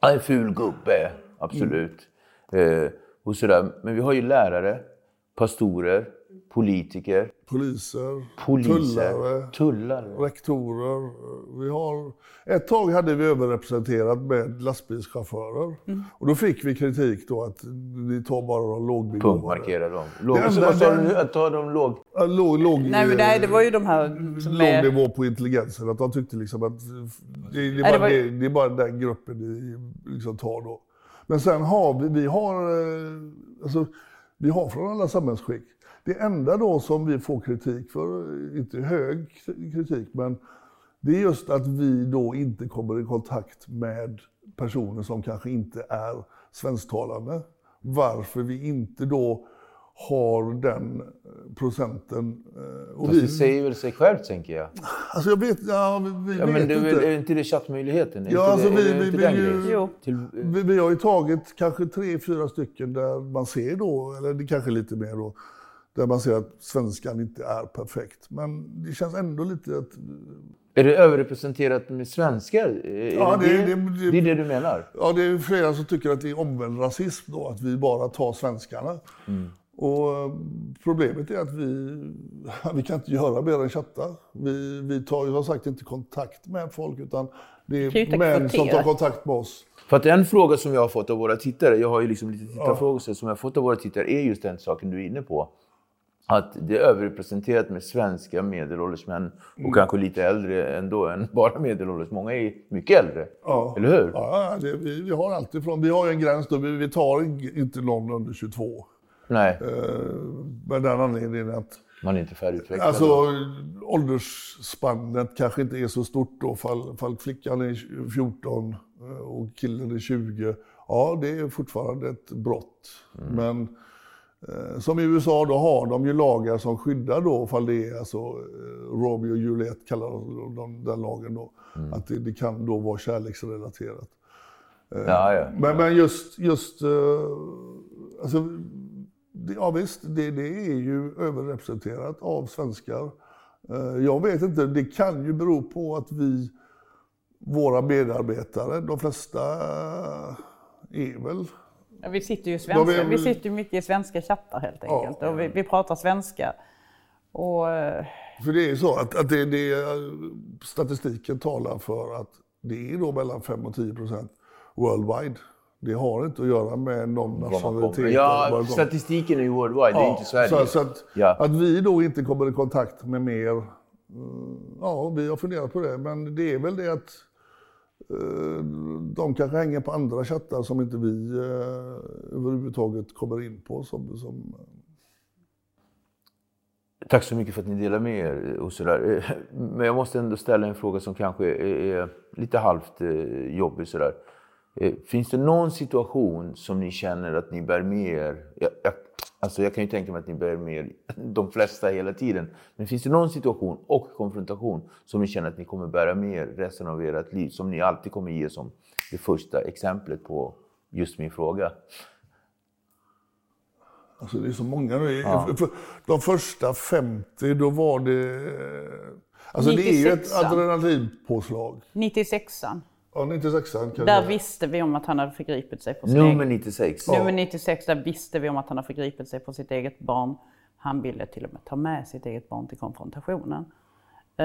är en ful gubbe, absolut. Eh, och sådär. Men vi har ju lärare, pastorer, politiker, Poliser, poliser, tullare, tullare. rektorer. Vi har, ett tag hade vi överrepresenterat med lastbilschaufförer. Och då fick vi kritik då att ni tar bara de lågbegåvade. Punktmarkera dem. Låg, Det enda- vad sa det- du nu? Att ta dem låg... Låg, låg, Nej men nej, det var ju de här som låg är... nivå på intelligensen. Att de tyckte liksom att det, det, är, det bara, var- det, det är bara den gruppen ni liksom tar då. Men sen har vi, vi har, eh, alltså, vi har från alla samhällsskick. Det enda då som vi får kritik för, inte hög kritik, men det är just att vi då inte kommer i kontakt med personer som kanske inte är svensktalande. Varför vi inte då har den eh, procenten. eh, Och Fast det säger väl sig självt, tänker jag. Alltså jag vet, ja, vi, vi Ja, men vet det inte. är inte det chattmöjligheten? Är Ja, alltså det, vi- vi ju-. Till, Vi, vi har ju tagit kanske tre, fyra stycken där man ser då, eller det kanske lite mer då, där man ser att svenskan inte är perfekt. Men det känns ändå lite att, är det överrepresenterat med svenskar? Är Ja, det, det- det, det- det är det du menar? ja det är flera som tycker att det är omvänd rasism då, att vi bara tar svenskarna. Och problemet är att vi, vi kan inte göra mer än chatta. Vi, vi tar ju som sagt inte kontakt med folk utan det är män som tar kontakt med oss. För att en fråga som jag har fått av våra tittare, jag har ju liksom lite tittarfrågor så som jag har fått av våra tittare, är just den saken du är inne på. Att det är överrepresenterat med svenska medelålders män och kanske lite äldre ändå än bara medelålders. Många är mycket äldre. Ja. Eller hur? Ja, det, vi, vi har alltid från, vi har ju en gräns då, vi, vi tar in- inte någon under 22. Nej, Eh, med den anledningen att man är inte färdigutvecklad. alltså, åldersspannet kanske inte är så stort då. Fall, fall flickan är 14 eh, och killen är 20. Ja, det är fortfarande ett brott. Men eh, som i USA då har de ju lagar som skyddar då, fall det är alltså Romeo och Juliet kallar de den lagen då. Att det, det kan då vara kärleksrelaterat. ja, ja. Men, men just, just alltså, ja visst, det, det är ju överrepresenterat av svenskar. Eh, jag vet inte, det kan ju bero på att vi, våra medarbetare, de flesta eh, är väl Ja, vi sitter ju svenska, är- vi sitter mycket i svenska chattar helt enkelt. Och vi, vi pratar svenska. Och eh, För det är ju så att, att det, det, statistiken talar för att det är då mellan 5 och 10 procent worldwide. Det har inte att göra med någon nationalitet. Ja, statistiken är ju worldwide, det är inte Sverige. Så, så att, Ja. att vi då inte kommer i kontakt med mer, mm, ja vi har funderat på det, men det är väl det att eh, de kanske hänger på andra chattar som inte vi eh, överhuvudtaget kommer in på. Som, som, Tack så mycket för att ni delar med er. Och sådär. Men jag måste ändå ställa en fråga som kanske är lite halvt eh, jobbig. Sådär. Eh, finns det någon situation som ni känner att ni bär med er? Jag, jag, alltså jag kan ju tänka mig att ni bär med er de flesta hela tiden. Men finns det någon situation och konfrontation som ni känner att ni kommer bära med er resten av ert liv? Som ni alltid kommer ge som det första exemplet på just min fråga? Alltså det är så många nu. Ja. De första 50, då var det... Alltså 96. det är ju ett adrenalinpåslag. 96an. Ja, 96 Där jag... visste vi om att han hade förgripit sig på sin Nummer 96. Nummer 96, där visste vi om att han hade förgripit sig på sitt eget barn. Han ville till och med ta med sitt eget barn till konfrontationen. Uh,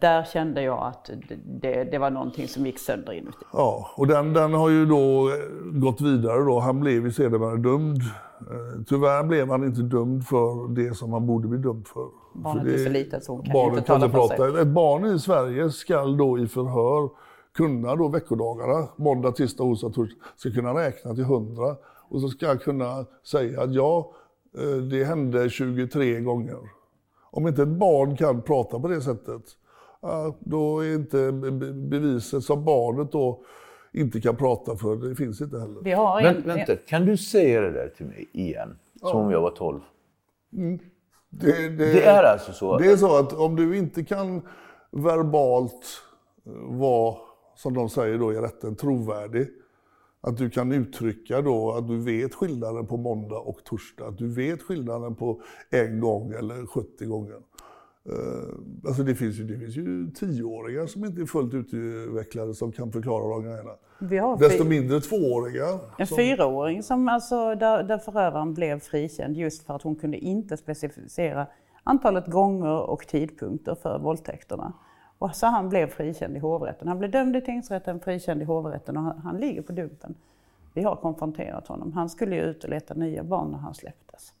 där kände jag att det, det, var någonting som gick sönder inuti. Ja, och den, den har ju då gått vidare då. Han blev ju sedermera dömd. Uh, tyvärr blev han inte dömd för det som han borde bli dömd för. Barnet för det, är så litet så hon kan inte tala för sig. Ett barn i Sverige skall då i förhör kunna då veckodagarna, måndag, tisdag, onsdag, torsdag, ska kunna räkna till 100 och så ska jag kunna säga att ja, eh, det hände 23 gånger. Om inte ett barn kan prata på det sättet, då är inte beviset som barnet då inte kan prata för, det finns inte heller. Vi har en, Men, vänta, kan du säga det där till mig igen? Som ja. om jag var 12? Mm. Det, det, det, är alltså så? Det är så att om du inte kan verbalt vara som de säger då i rätten, trovärdig. Att du kan uttrycka då att du vet skillnaden på måndag och torsdag. Att du vet skillnaden på en gång eller 70 gånger. Uh, alltså det finns ju, det finns ju tioåringar som inte är fullt utvecklade som kan förklara de grejerna. Vi har Desto mindre tvååringar. En som... fyraåring som alltså, där, där förövaren blev frikänd just för att hon kunde inte specificera antalet gånger och tidpunkter för våldtäkterna. Och så han blev frikänd i hovrätten. Han blev dömd i tingsrätten, frikänd i hovrätten och han, han ligger på dumpen. Vi har konfronterat honom. Han skulle ju ut och leta nya barn när han släpptes.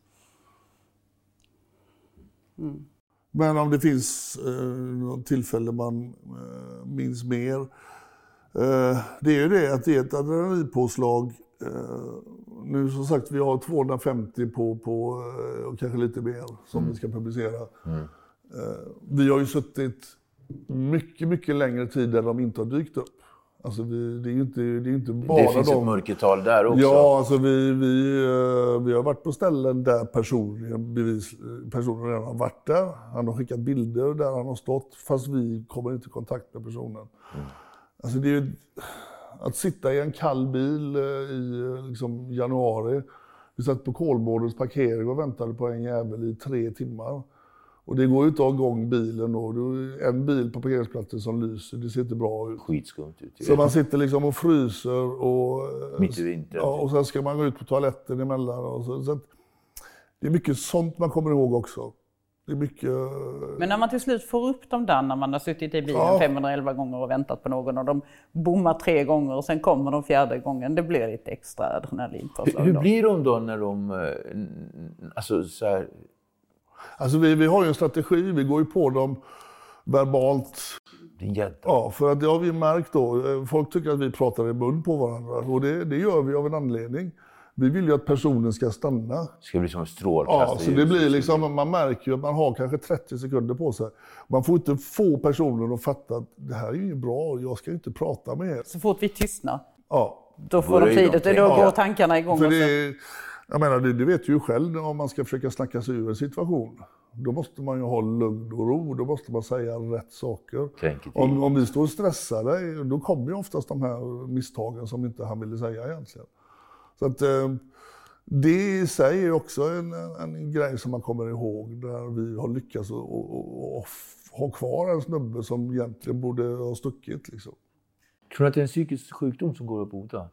Mm. Men om det finns eh, något tillfälle man eh, minns mer. Eh, det är ju det att det är ett adrenalinpåslag. Eh, nu som sagt, vi har 250 på, på eh, och kanske lite mer som mm. vi ska publicera. Mm. Eh, vi har ju suttit mycket, mycket längre tid än de inte har dykt upp. Alltså vi, det är inte, det är inte bara Det finns de... ett mörkertal där också. Ja, alltså vi, vi, eh, vi har varit på ställen där personen, bevis, personen redan har varit där. Han har skickat bilder där han har stått, fast vi kommer inte i kontakt med personen. Mm. Alltså det är ju, att sitta i en kall bil eh, i eh, liksom, januari. Vi satt på Kolmårdens parkering och väntade på en jävel i tre timmar. Och det går ju inte att ha igång bilen är en bil på parkeringsplatsen som lyser, det ser inte bra ut. Skitskumt ut. Så man sitter liksom och fryser och... Mitt i vintern. Ja, och sen ska man gå ut på toaletten emellan. Och så, så det är mycket sånt man kommer ihåg också. Det är mycket... Men när man till slut får upp dem där, när man har suttit i bilen ja. 511 gånger och väntat på någon och de bommar tre gånger och sen kommer de fjärde gången, det blir lite extra adrenalinpåslag. Hur, hur blir de då när de, eh, alltså så här, Alltså vi, vi har ju en strategi, vi går ju på dem verbalt. Din gädda. Ja, för att det har vi märkt då. Folk tycker att vi pratar i mun på varandra och det, det gör vi av en anledning. Vi vill ju att personen ska stanna. Det ska bli som en strålkastare. Ja, så det blir liksom, man märker ju att man har kanske 30 sekunder på sig. Man får inte få personen att fatta att det här är ju bra, jag ska inte prata med er. Så fort vi tystnar, ja. då får de tid, då går tankarna igång. För jag menar, det, det vet du ju själv om man ska försöka snacka sig ur en situation. Då måste man ju ha lugn och ro, då måste man säga rätt saker. Om, om vi står stressade, då kommer ju oftast de här misstagen som inte han ville säga egentligen. Så att, eh, det i sig är också en, en grej som man kommer ihåg, där vi har lyckats ha kvar en snubbe som egentligen borde ha stuckit. Liksom. Tror du att det är en psykisk sjukdom som går att bota? Nej.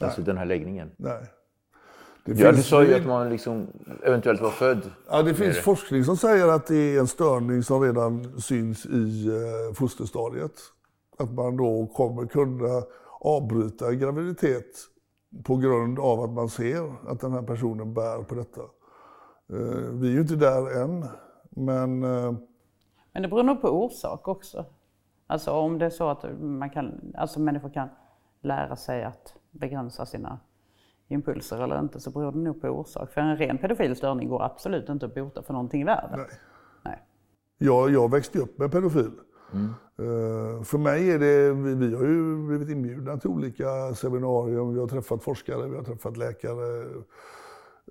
Alltså den här läggningen? Nej. Det ja, du sa ju att man liksom eventuellt var född Ja, det finns det. forskning som säger att det är en störning som redan syns i eh, fosterstadiet. Att man då kommer kunna avbryta en graviditet på grund av att man ser att den här personen bär på detta. Eh, vi är ju inte där än, men... Eh, men det beror nog på orsak också. Alltså om det är så att man kan, alltså människor kan lära sig att begränsa sina impulser eller inte så beror det nog på orsak. För en ren pedofil störning går absolut inte att bota för någonting i världen. Nej. Jag, jag växte upp med pedofil. Eh, för mig är det, vi, vi har ju blivit inbjudna till olika seminarier, vi har träffat forskare, vi har träffat läkare,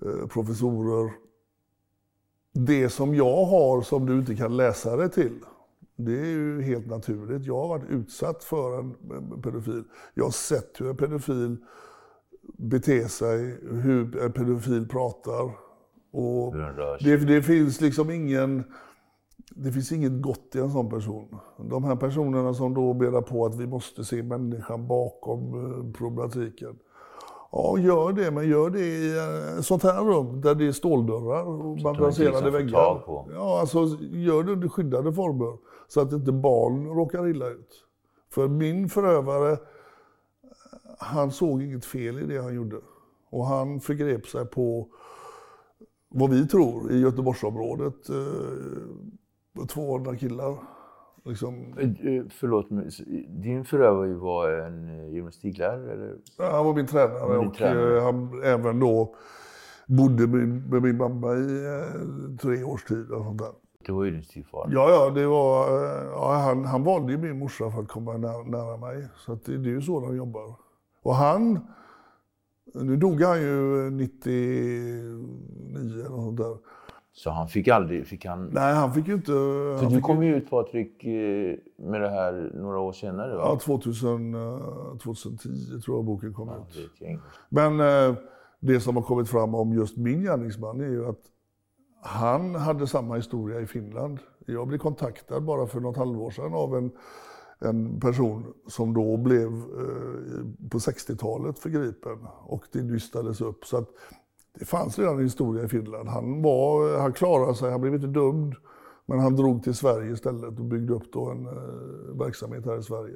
eh, professorer. Det som jag har som du inte kan läsa dig till, det är ju helt naturligt. Jag har varit utsatt för en en pedofil. Jag har sett hur en pedofil beter sig, hur en pedofil pratar. Och det, det finns liksom ingen... Det finns inget gott i en sån person. De här personerna som då menar på att vi måste se människan bakom eh, problematiken. Ja, gör det, men gör det i eh, ett sånt här rum där det är ståldörrar och de inte madrasserade får väggar. Ja, alltså gör det under skyddade former så att inte barn råkar illa ut. För min förövare, han såg inget fel i det han gjorde. Och han förgrep sig på vad vi tror i Göteborgsområdet, eh, 200 killar. Liksom, Eh, eh, Förlåt, din förövare var en eh, gymnastiklärare? Eller? Ja, Han var min tränare Din och tränare. han även då bodde med, min mamma i tre års tid. Och sånt där. Det var ju din styvfar. Ja, ja, det var, ja han, han valde ju min morsa för att komma nära, nära mig. Så det, det är ju så de jobbar. Och han, nu dog han ju 99 eller något där. Så han fick aldrig... Fick han... Nej, han fick ju inte... För du kom ju ut Patrik eh, med det här några år senare va? Ja, 2000, eh, 2010 tror jag boken kom Ja, ut. det. Men eh, det som har kommit fram om just min gärningsman är ju att han hade samma historia i Finland. Jag blev kontaktad bara för något halvår sedan av en, en person som då blev eh, på 60-talet förgripen och det nystades upp. Så att det fanns redan en historia i Finland. Han, var, han klarade sig, han blev inte dömd, men han drog till Sverige istället och byggde upp då en eh, verksamhet här i Sverige.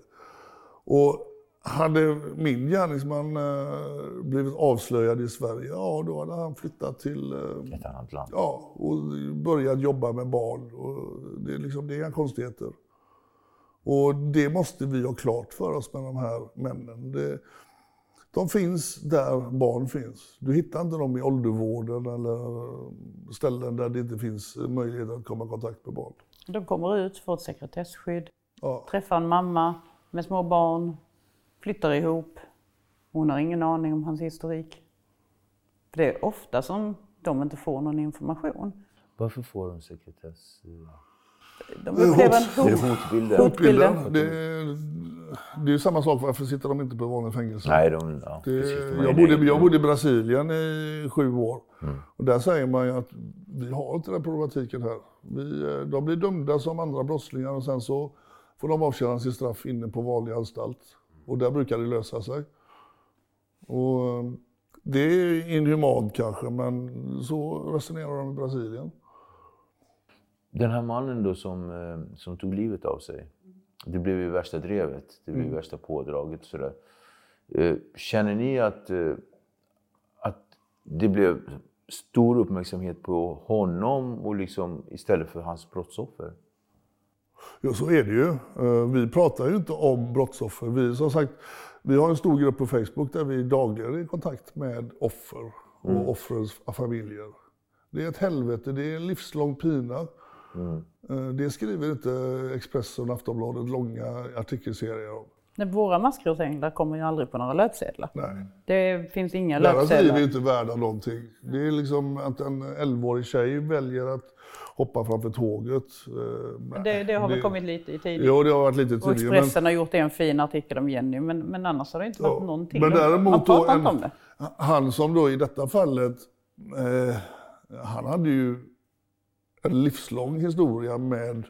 Och hade min gärningsman eh, blivit avslöjad i Sverige, ja då hade han flyttat till eh, Ett annat land. Ja, och börjat jobba med barn. Och det, är liksom, det är inga konstigheter. Och det måste vi ha klart för oss med de här männen. Det, de finns där barn finns. Du hittar inte dem i åldervården eller ställen där det inte finns möjlighet att komma i kontakt med barn. De kommer ut, får ett sekretesskydd, Ja. träffar en mamma med små barn, flyttar ihop. Hon har ingen aning om hans historik. För det är ofta som de inte får någon information. Varför får de sekretess? De upplever en hot. hotbilder? Hotbilden, det, det är ju samma sak. Varför sitter de inte på vanliga fängelser? Nej, de... Ja, Det, precis, de jag, bodde, jag bodde i Brasilien i sju år. Mm. Och där säger man ju att vi har inte den problematiken här. Vi, eh, de blir dömda som andra brottslingar och sen så får de avtjäna sitt straff inne på vanlig anstalt. Och där brukar det lösa sig. Och eh, det är inhumant kanske, men så resonerar de i Brasilien. Den här mannen då som, eh, som tog livet av sig. Det blev ju värsta drevet. Det blev Mm. värsta pådraget. Sådär. Eh, Känner ni att, eh, att det blev stor uppmärksamhet på honom och liksom istället för hans brottsoffer? Ja, så är det ju. Vi pratar ju inte om brottsoffer. Vi, som sagt, vi har en stor grupp på Facebook där vi dagligen är i kontakt med offer och offrens familjer. Det är ett helvete, det är en livslång pina. Eh, Det skriver inte Expressen och Aftonbladet långa artikelserier om. Nej, Våra maskrosänglar kommer ju aldrig på några löpsedlar. Nej. Det finns inga Deras liv löpsedlar. är inte värda någonting. Det är liksom att en 11-årig tjej väljer att hoppa framför tåget. Eh, Det, det har väl kommit lite i tidningen. Jo, det har varit lite Och tidigare. men- Expressen har gjort en fin artikel om Jenny, men, men annars har det inte varit Ja, någonting. Men däremot då en, om det. han som då i detta fallet, eh, han hade ju en livslång historia med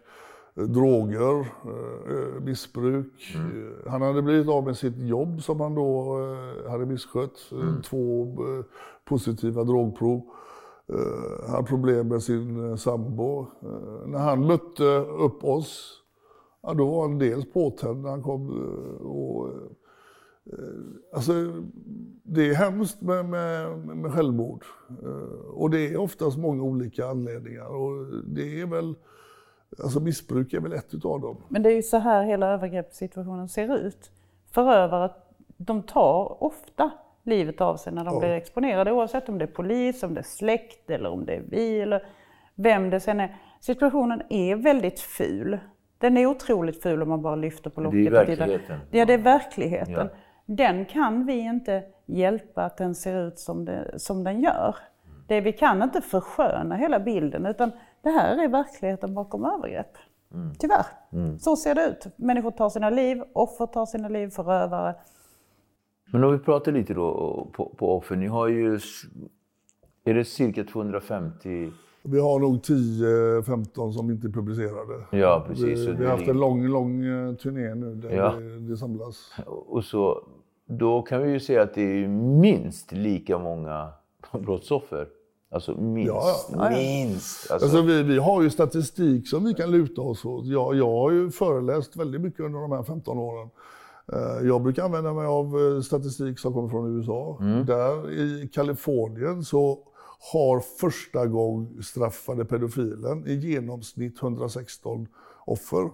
eh, droger, eh, missbruk. Eh, Han hade blivit av med sitt jobb som han då hade misskött. Eh, Två positiva drogprov. Han hade problem med sin sambo. När han mötte upp oss, ja, då var han dels påtänd när han kom och Alltså, det är hemskt med, med, med självmord. Eh, Och det är oftast många olika anledningar. Och det är väl, alltså missbruk är väl ett utav dem. Men det är ju så här hela övergreppssituationen ser ut. Förövare, de tar ofta livet av sig när de Ja. blir exponerade, oavsett om det är polis, om det är släkt eller om det är vi eller vem det sen är. situationen är väldigt ful. Den är otroligt ful om man bara lyfter på locket. Det är verkligheten. Ja, det är verkligheten. Ja. Den kan vi inte hjälpa att den ser ut som, det, som den gör. Det, vi kan inte försköna hela bilden utan det här är verkligheten bakom övergrepp. Tyvärr. Så ser det ut. Människor tar sina liv, offer tar sina liv, förövare. Men om vi pratar lite då på, på offer. Ni har ju... Är det cirka 250? Vi har nog 10-15 som inte är publicerade. Ja, precis. Vi, vi har haft en lång, lång eh, turné nu där Ja. det, det samlas. Och så, då kan vi ju säga att det är minst lika många brottsoffer. Alltså minst. Ja, ja. Minst. Alltså, Alltså vi, vi har ju statistik som vi kan luta oss åt. Jag, jag har ju föreläst väldigt mycket under de här 15 åren. Eh, Jag brukar använda mig av eh, statistik som kommer från USA. Där i Kalifornien så har första gång straffade pedofilen i genomsnitt 116 offer.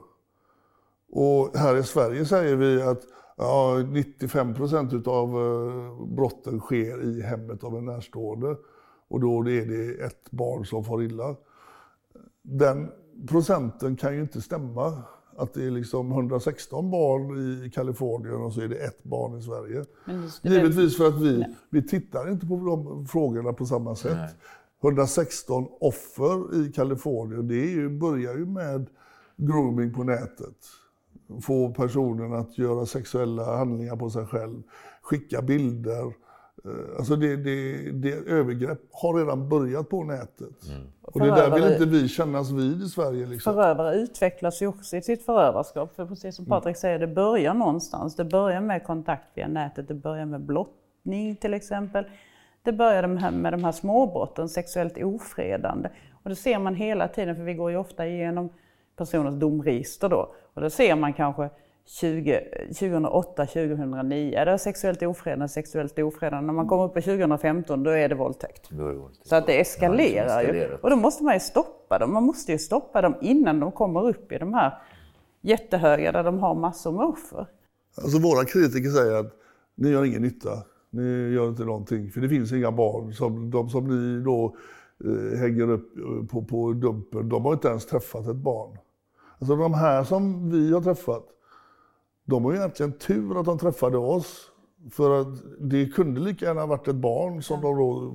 Och här i Sverige säger vi att ja, 95 procent av brotten sker i hemmet av en närstående. Och då är det ett barn som får illa. Den procenten kan ju inte stämma. Att det är liksom 116 barn i Kalifornien och så är det ett barn i Sverige. Givetvis för att vi, vi tittar inte på de frågorna på samma sätt. 116 offer i Kalifornien, det är ju, börjar ju med grooming på nätet. Få personen att göra sexuella handlingar på sig själv, skicka bilder. Eh, Alltså det, det, det övergrepp har redan börjat på nätet. Och det där vill inte vi kännas vid i Sverige. Liksom. Förövare utvecklas ju också i sitt förövarskap. För precis som Patrik säger, det börjar någonstans. Det börjar med kontakt via nätet, det börjar med blottning till exempel. Det börjar med de här småbrotten, sexuellt ofredande. Och det ser man hela tiden, för vi går ju ofta igenom personers domregister då. Och då ser man kanske 20, 2008, 2009, det är sexuellt ofredande, sexuellt ofredande. När man kommer upp på 2015, då är det våldtäkt. då är det våldtäkt. Så att det eskalerar Ja, ju. Och då måste man ju stoppa dem. Man måste ju stoppa dem innan de kommer upp i de här jättehöga där de har massor med offer. Alltså våra kritiker säger att ni gör ingen nytta. Ni gör inte någonting. För det finns inga barn. Som, de som ni då eh, hänger upp eh, på, på dumpen, de har inte ens träffat ett barn. Alltså de här som vi har träffat, de har ju egentligen tur att de träffade oss. För att det kunde lika gärna ha varit ett barn som de då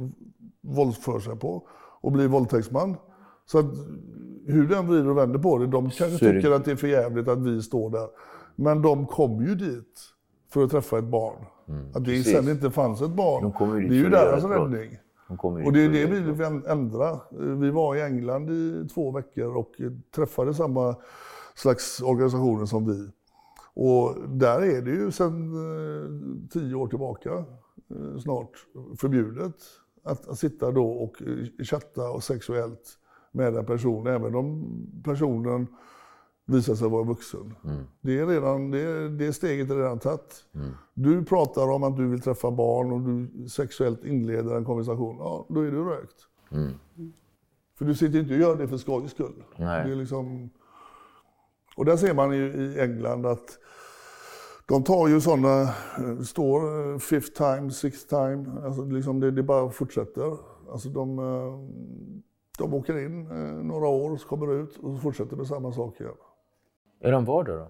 våldsför sig på och blir våldtäktsman. Så att hur den vrider och vänder på det, de kanske det- tycker att det är för jävligt att vi står där. Men de kom ju dit för att träffa ett barn. att det precis. sen inte fanns ett barn, De det är ju deras räddning. Och det är det vi vill ändra. Vi var i England i två veckor och träffade samma slags organisationer som vi. Och där är det ju sedan eh, tio år tillbaka eh, snart förbjudet att, att sitta då och eh, chatta och sexuellt med en person, även om personen visar sig vara vuxen. Det, är redan, det, det steget är redan tagit. Du pratar om att du vill träffa barn och du sexuellt inleder en konversation. Ja, då är du rökt. För du sitter inte och gör det för skojs skull. Nej. Det är liksom... Och där ser man ju i England att de tar ju sådana, eh, står eh, fifth time, sixth time, alltså liksom det, det bara fortsätter. Alltså de, eh, de åker in några år, kommer ut och så fortsätter med samma sak igen. Är de vardag då?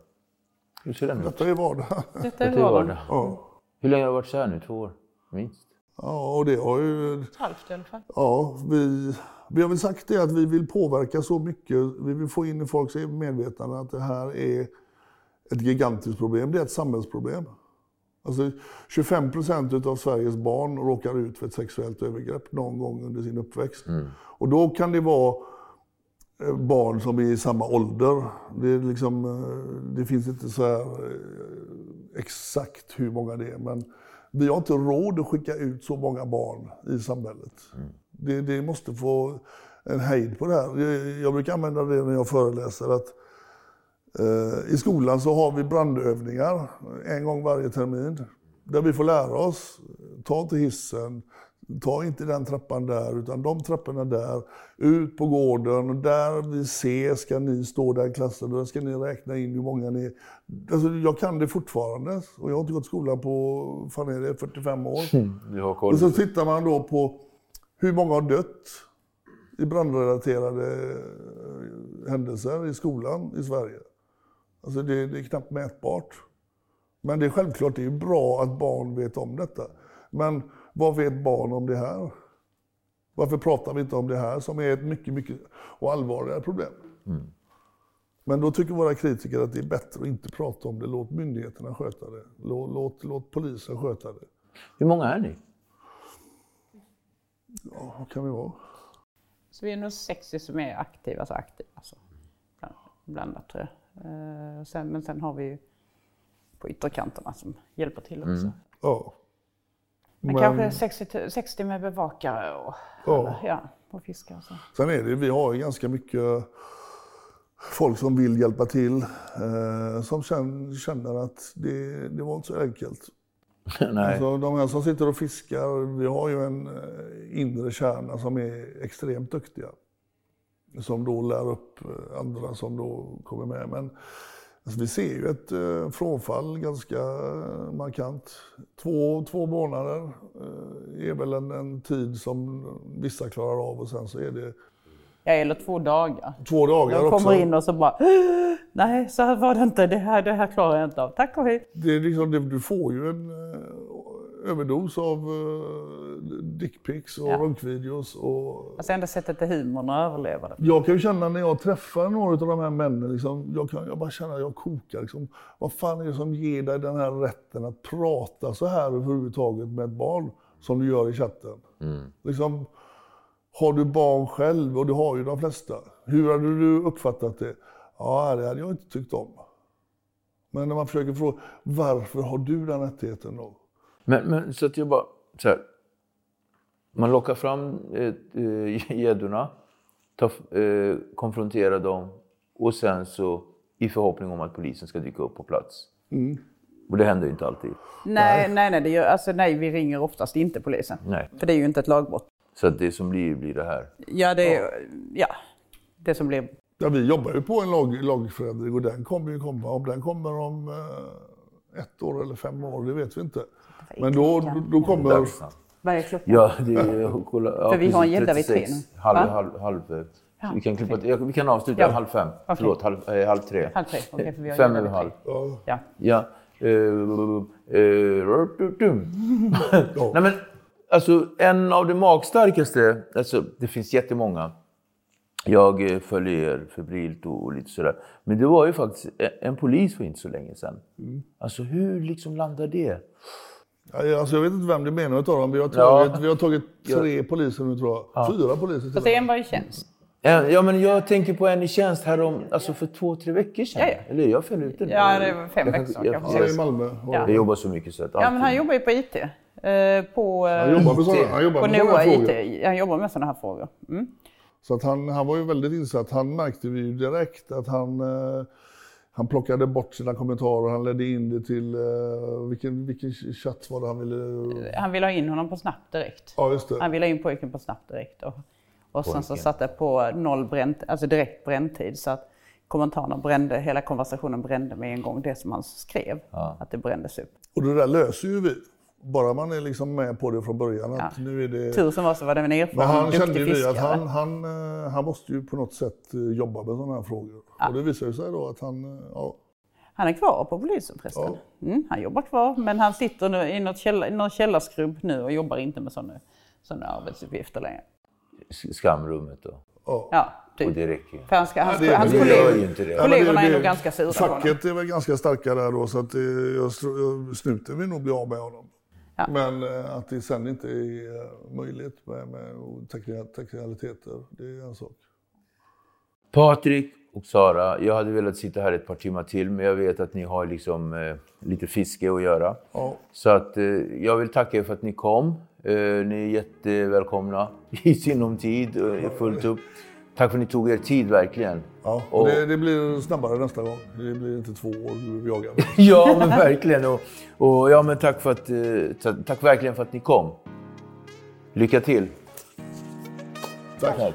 Hur ser den ut? Detta är vardag. Detta är vardag. Ja. Hur länge har det varit så här nu? Två år? Minst? ja, och det har ju... Ett halvt i alla fall. Ja, vi, vi har väl sagt det att vi vill påverka så mycket. Vi vill få in i folks medvetande att det här är ett gigantiskt problem. Det är ett samhällsproblem. Alltså 25 procent av Sveriges barn råkar ut för ett sexuellt övergrepp någon gång under sin uppväxt. Och då kan det vara barn som är i samma ålder. Det, liksom, eh, det finns inte så här eh, exakt hur många det är. Men vi har inte råd att skicka ut så många barn i samhället. Det, det måste få en hejd på det här. Jag, jag brukar använda det när jag föreläser. att eh, I skolan så har vi brandövningar en gång varje termin. Där vi får lära oss, ta inte hissen, ta inte den trappan där, utan de trapporna där. Ut på gården och där vi ser ska ni stå där i klassen och där ska ni räkna in hur många ni är. Alltså, jag kan det fortfarande och jag har inte gått i skolan på, fan är det, 45 år. Koll. Och så tittar man då på hur många har dött i brandrelaterade eh, händelser i skolan i Sverige. Alltså det, det är knappt mätbart. Men det är självklart, det är bra att barn vet om detta. Men vad vet barn om det här? Varför pratar vi inte om det här som är ett mycket, mycket och allvarligare problem? Men då tycker våra kritiker att det är bättre att inte prata om det. Låt myndigheterna sköta det. Låt, låt, låt polisen sköta det. Hur många är ni? Ja, vad kan vi vara? Så vi är nog 60 som är aktiva, alltså aktiva. Alltså, bland- blandat tror jag. Eh, sen, men sen har vi ju på ytterkanterna som hjälper till också. Ja. Men, kanske 60, 60 med bevakare och, Ja. eller, ja, och fiskar och så. Sen är det, vi har ju ganska mycket folk som vill hjälpa till. Eh, som känner, känner att det, det var inte så enkelt. Nej. Alltså, de här som sitter och fiskar, vi har ju en eh, inre kärna som är extremt duktiga. Som då lär upp eh, andra som då kommer med. Men alltså, vi ser ju ett eh, frånfall ganska eh, markant. Två, två månader eh, är väl en, en tid som vissa klarar av och sen så är det Ja, eller två dagar. två dagar De också. kommer in och så bara Nej, så här var det inte. Det här, det här klarar jag inte av. Tack och hej. Det är liksom, du får ju en eh, överdos av uh, dickpics och Ja. runkvideos. Och, Alltså enda sättet är humorn att överleva det. Jag kan ju känna när jag träffar några av de här männen, liksom, jag, kan, jag bara känner att jag kokar. Liksom, vad fan är det som ger dig den här rätten att prata så här överhuvudtaget med ett barn som du gör i chatten? Liksom, har du barn själv, och det har ju de flesta, hur hade du uppfattat det? Ja, det hade jag inte tyckt om. Men när man försöker fråga, varför har du den rättigheten då? Men, men så att jag bara... Så här, man lockar fram eh, eh, gäddorna, eh, konfronterar dem och sen så i förhoppning om att polisen ska dyka upp på plats. Och det händer ju inte alltid. Nej, nej, nej, det gör, alltså, nej, vi ringer oftast inte polisen. Nej. För det är ju inte ett lagbrott. Så att det som blir, blir det här. Ja, det är ja, det som blir... Ja, vi jobbar ju på en lag, lagförändring och den kommer ju komma. Om den kommer om eh, ett år eller fem år, det vet vi inte. Men då, då, då kommer... Vad är klockan? Ja, det är... Kolla, ja, För vi har en gädda vid 36, tre nu. Halv, halv, halv, Ja, vi, kan klippa, ja, vi kan avsluta Ja. halv fem. Okej. Förlåt, halv, eh, halv tre. Halv tre, okej, för vi har Fem över halv. Ja, Ja. Ja. Eh, eh, dum. Nej, men, alltså, en av de magstarkaste, alltså, det finns jättemånga. Jag eh, följer er febrilt och, och lite sådär. Men det var ju faktiskt en, en polis för inte så länge sedan. Mm. Alltså hur liksom landar det? Ja, Alltså, jag vet inte vem det menar utav dem. Vi har Ja. tagit, vi har tagit tre poliser nu tror jag. Fyra poliser till Fast en var i tjänst. Ja, ja, men jag tänker på en i tjänst här om, alltså för två, tre veckor sedan. Ja, ja. Eller jag föll ut den. Ja, det var fem Jag veckor sedan jag, kanske. Ja, i Malmö. Ja. jag jobbar så mycket så att Ja, men han jobbar ju på IT. Eh, på Han eh, jobbar med sådana, han jobbar på med sådana NOA frågor. IT. Han jobbar med sådana här frågor. Mm. Så att han, han var ju väldigt insatt. Han märkte vi ju direkt att han, eh, han plockade bort sina kommentarer. Han ledde in det till, eh, vilken, vilken chatt var det han ville... Han ville ha in honom på Snabbt direkt. Ja, just det. Han ville ha in pojken på Snabbt direkt. Och, och sen så satte jag på noll bränt, alltså direkt bränntid så att kommentarerna brände, hela konversationen brände med en gång det som han skrev. Att det brändes upp. Och det där löser ju vi. Bara man är liksom med på det från början. Att Ja. nu är det... Tur som var så var det en Men erfaren, han kände ju vi att fiskare. han, han, eh, han måste ju på något sätt eh, jobba med sådana här frågor. Och det visar ju sig då att han, eh, ja, Han är kvar på polisen förresten. Mm, han jobbar kvar, men han sitter nu i något källa, i någon källarskrubb nu och jobbar inte med sådana, sådana arbetsuppgifter längre. Skamrummet då. ja. Ja, Och typ. det räcker ju. För han ska, hans, det- hans det kollegor, inte det. Ja, men kollegorna det- är det- nog ganska sura på honom. Facket är väl ganska starka där då, så att det, jag, jag, snuten vill nog bli av med honom. Ja. Men eh, att det sen inte är möjligt med, med teknik- teknikaliteter, det är en sak. Patrik och Sara, jag hade velat sitta här ett par timmar till, men jag vet att ni har liksom eh, lite fiske att göra. Ja. Så att eh, jag vill tacka er för att ni kom. Eh, ni är jättevälkomna i sinom tid, eh, fullt upp. Tack för att ni tog er tid verkligen. Ja, och Och- det, det blir snabbare nästa gång. Det blir inte två år du jagar. Ja, men verkligen. Och, och ja, men tack, för att, eh, ta- tack verkligen för att ni kom. Lycka till. Tack. Tack.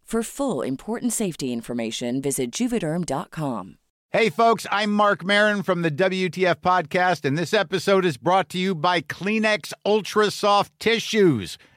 For full important safety information, visit juvederm.com. Hey, folks, I'm Mark Marin from the WTF Podcast, and this episode is brought to you by Kleenex Ultra Soft Tissues,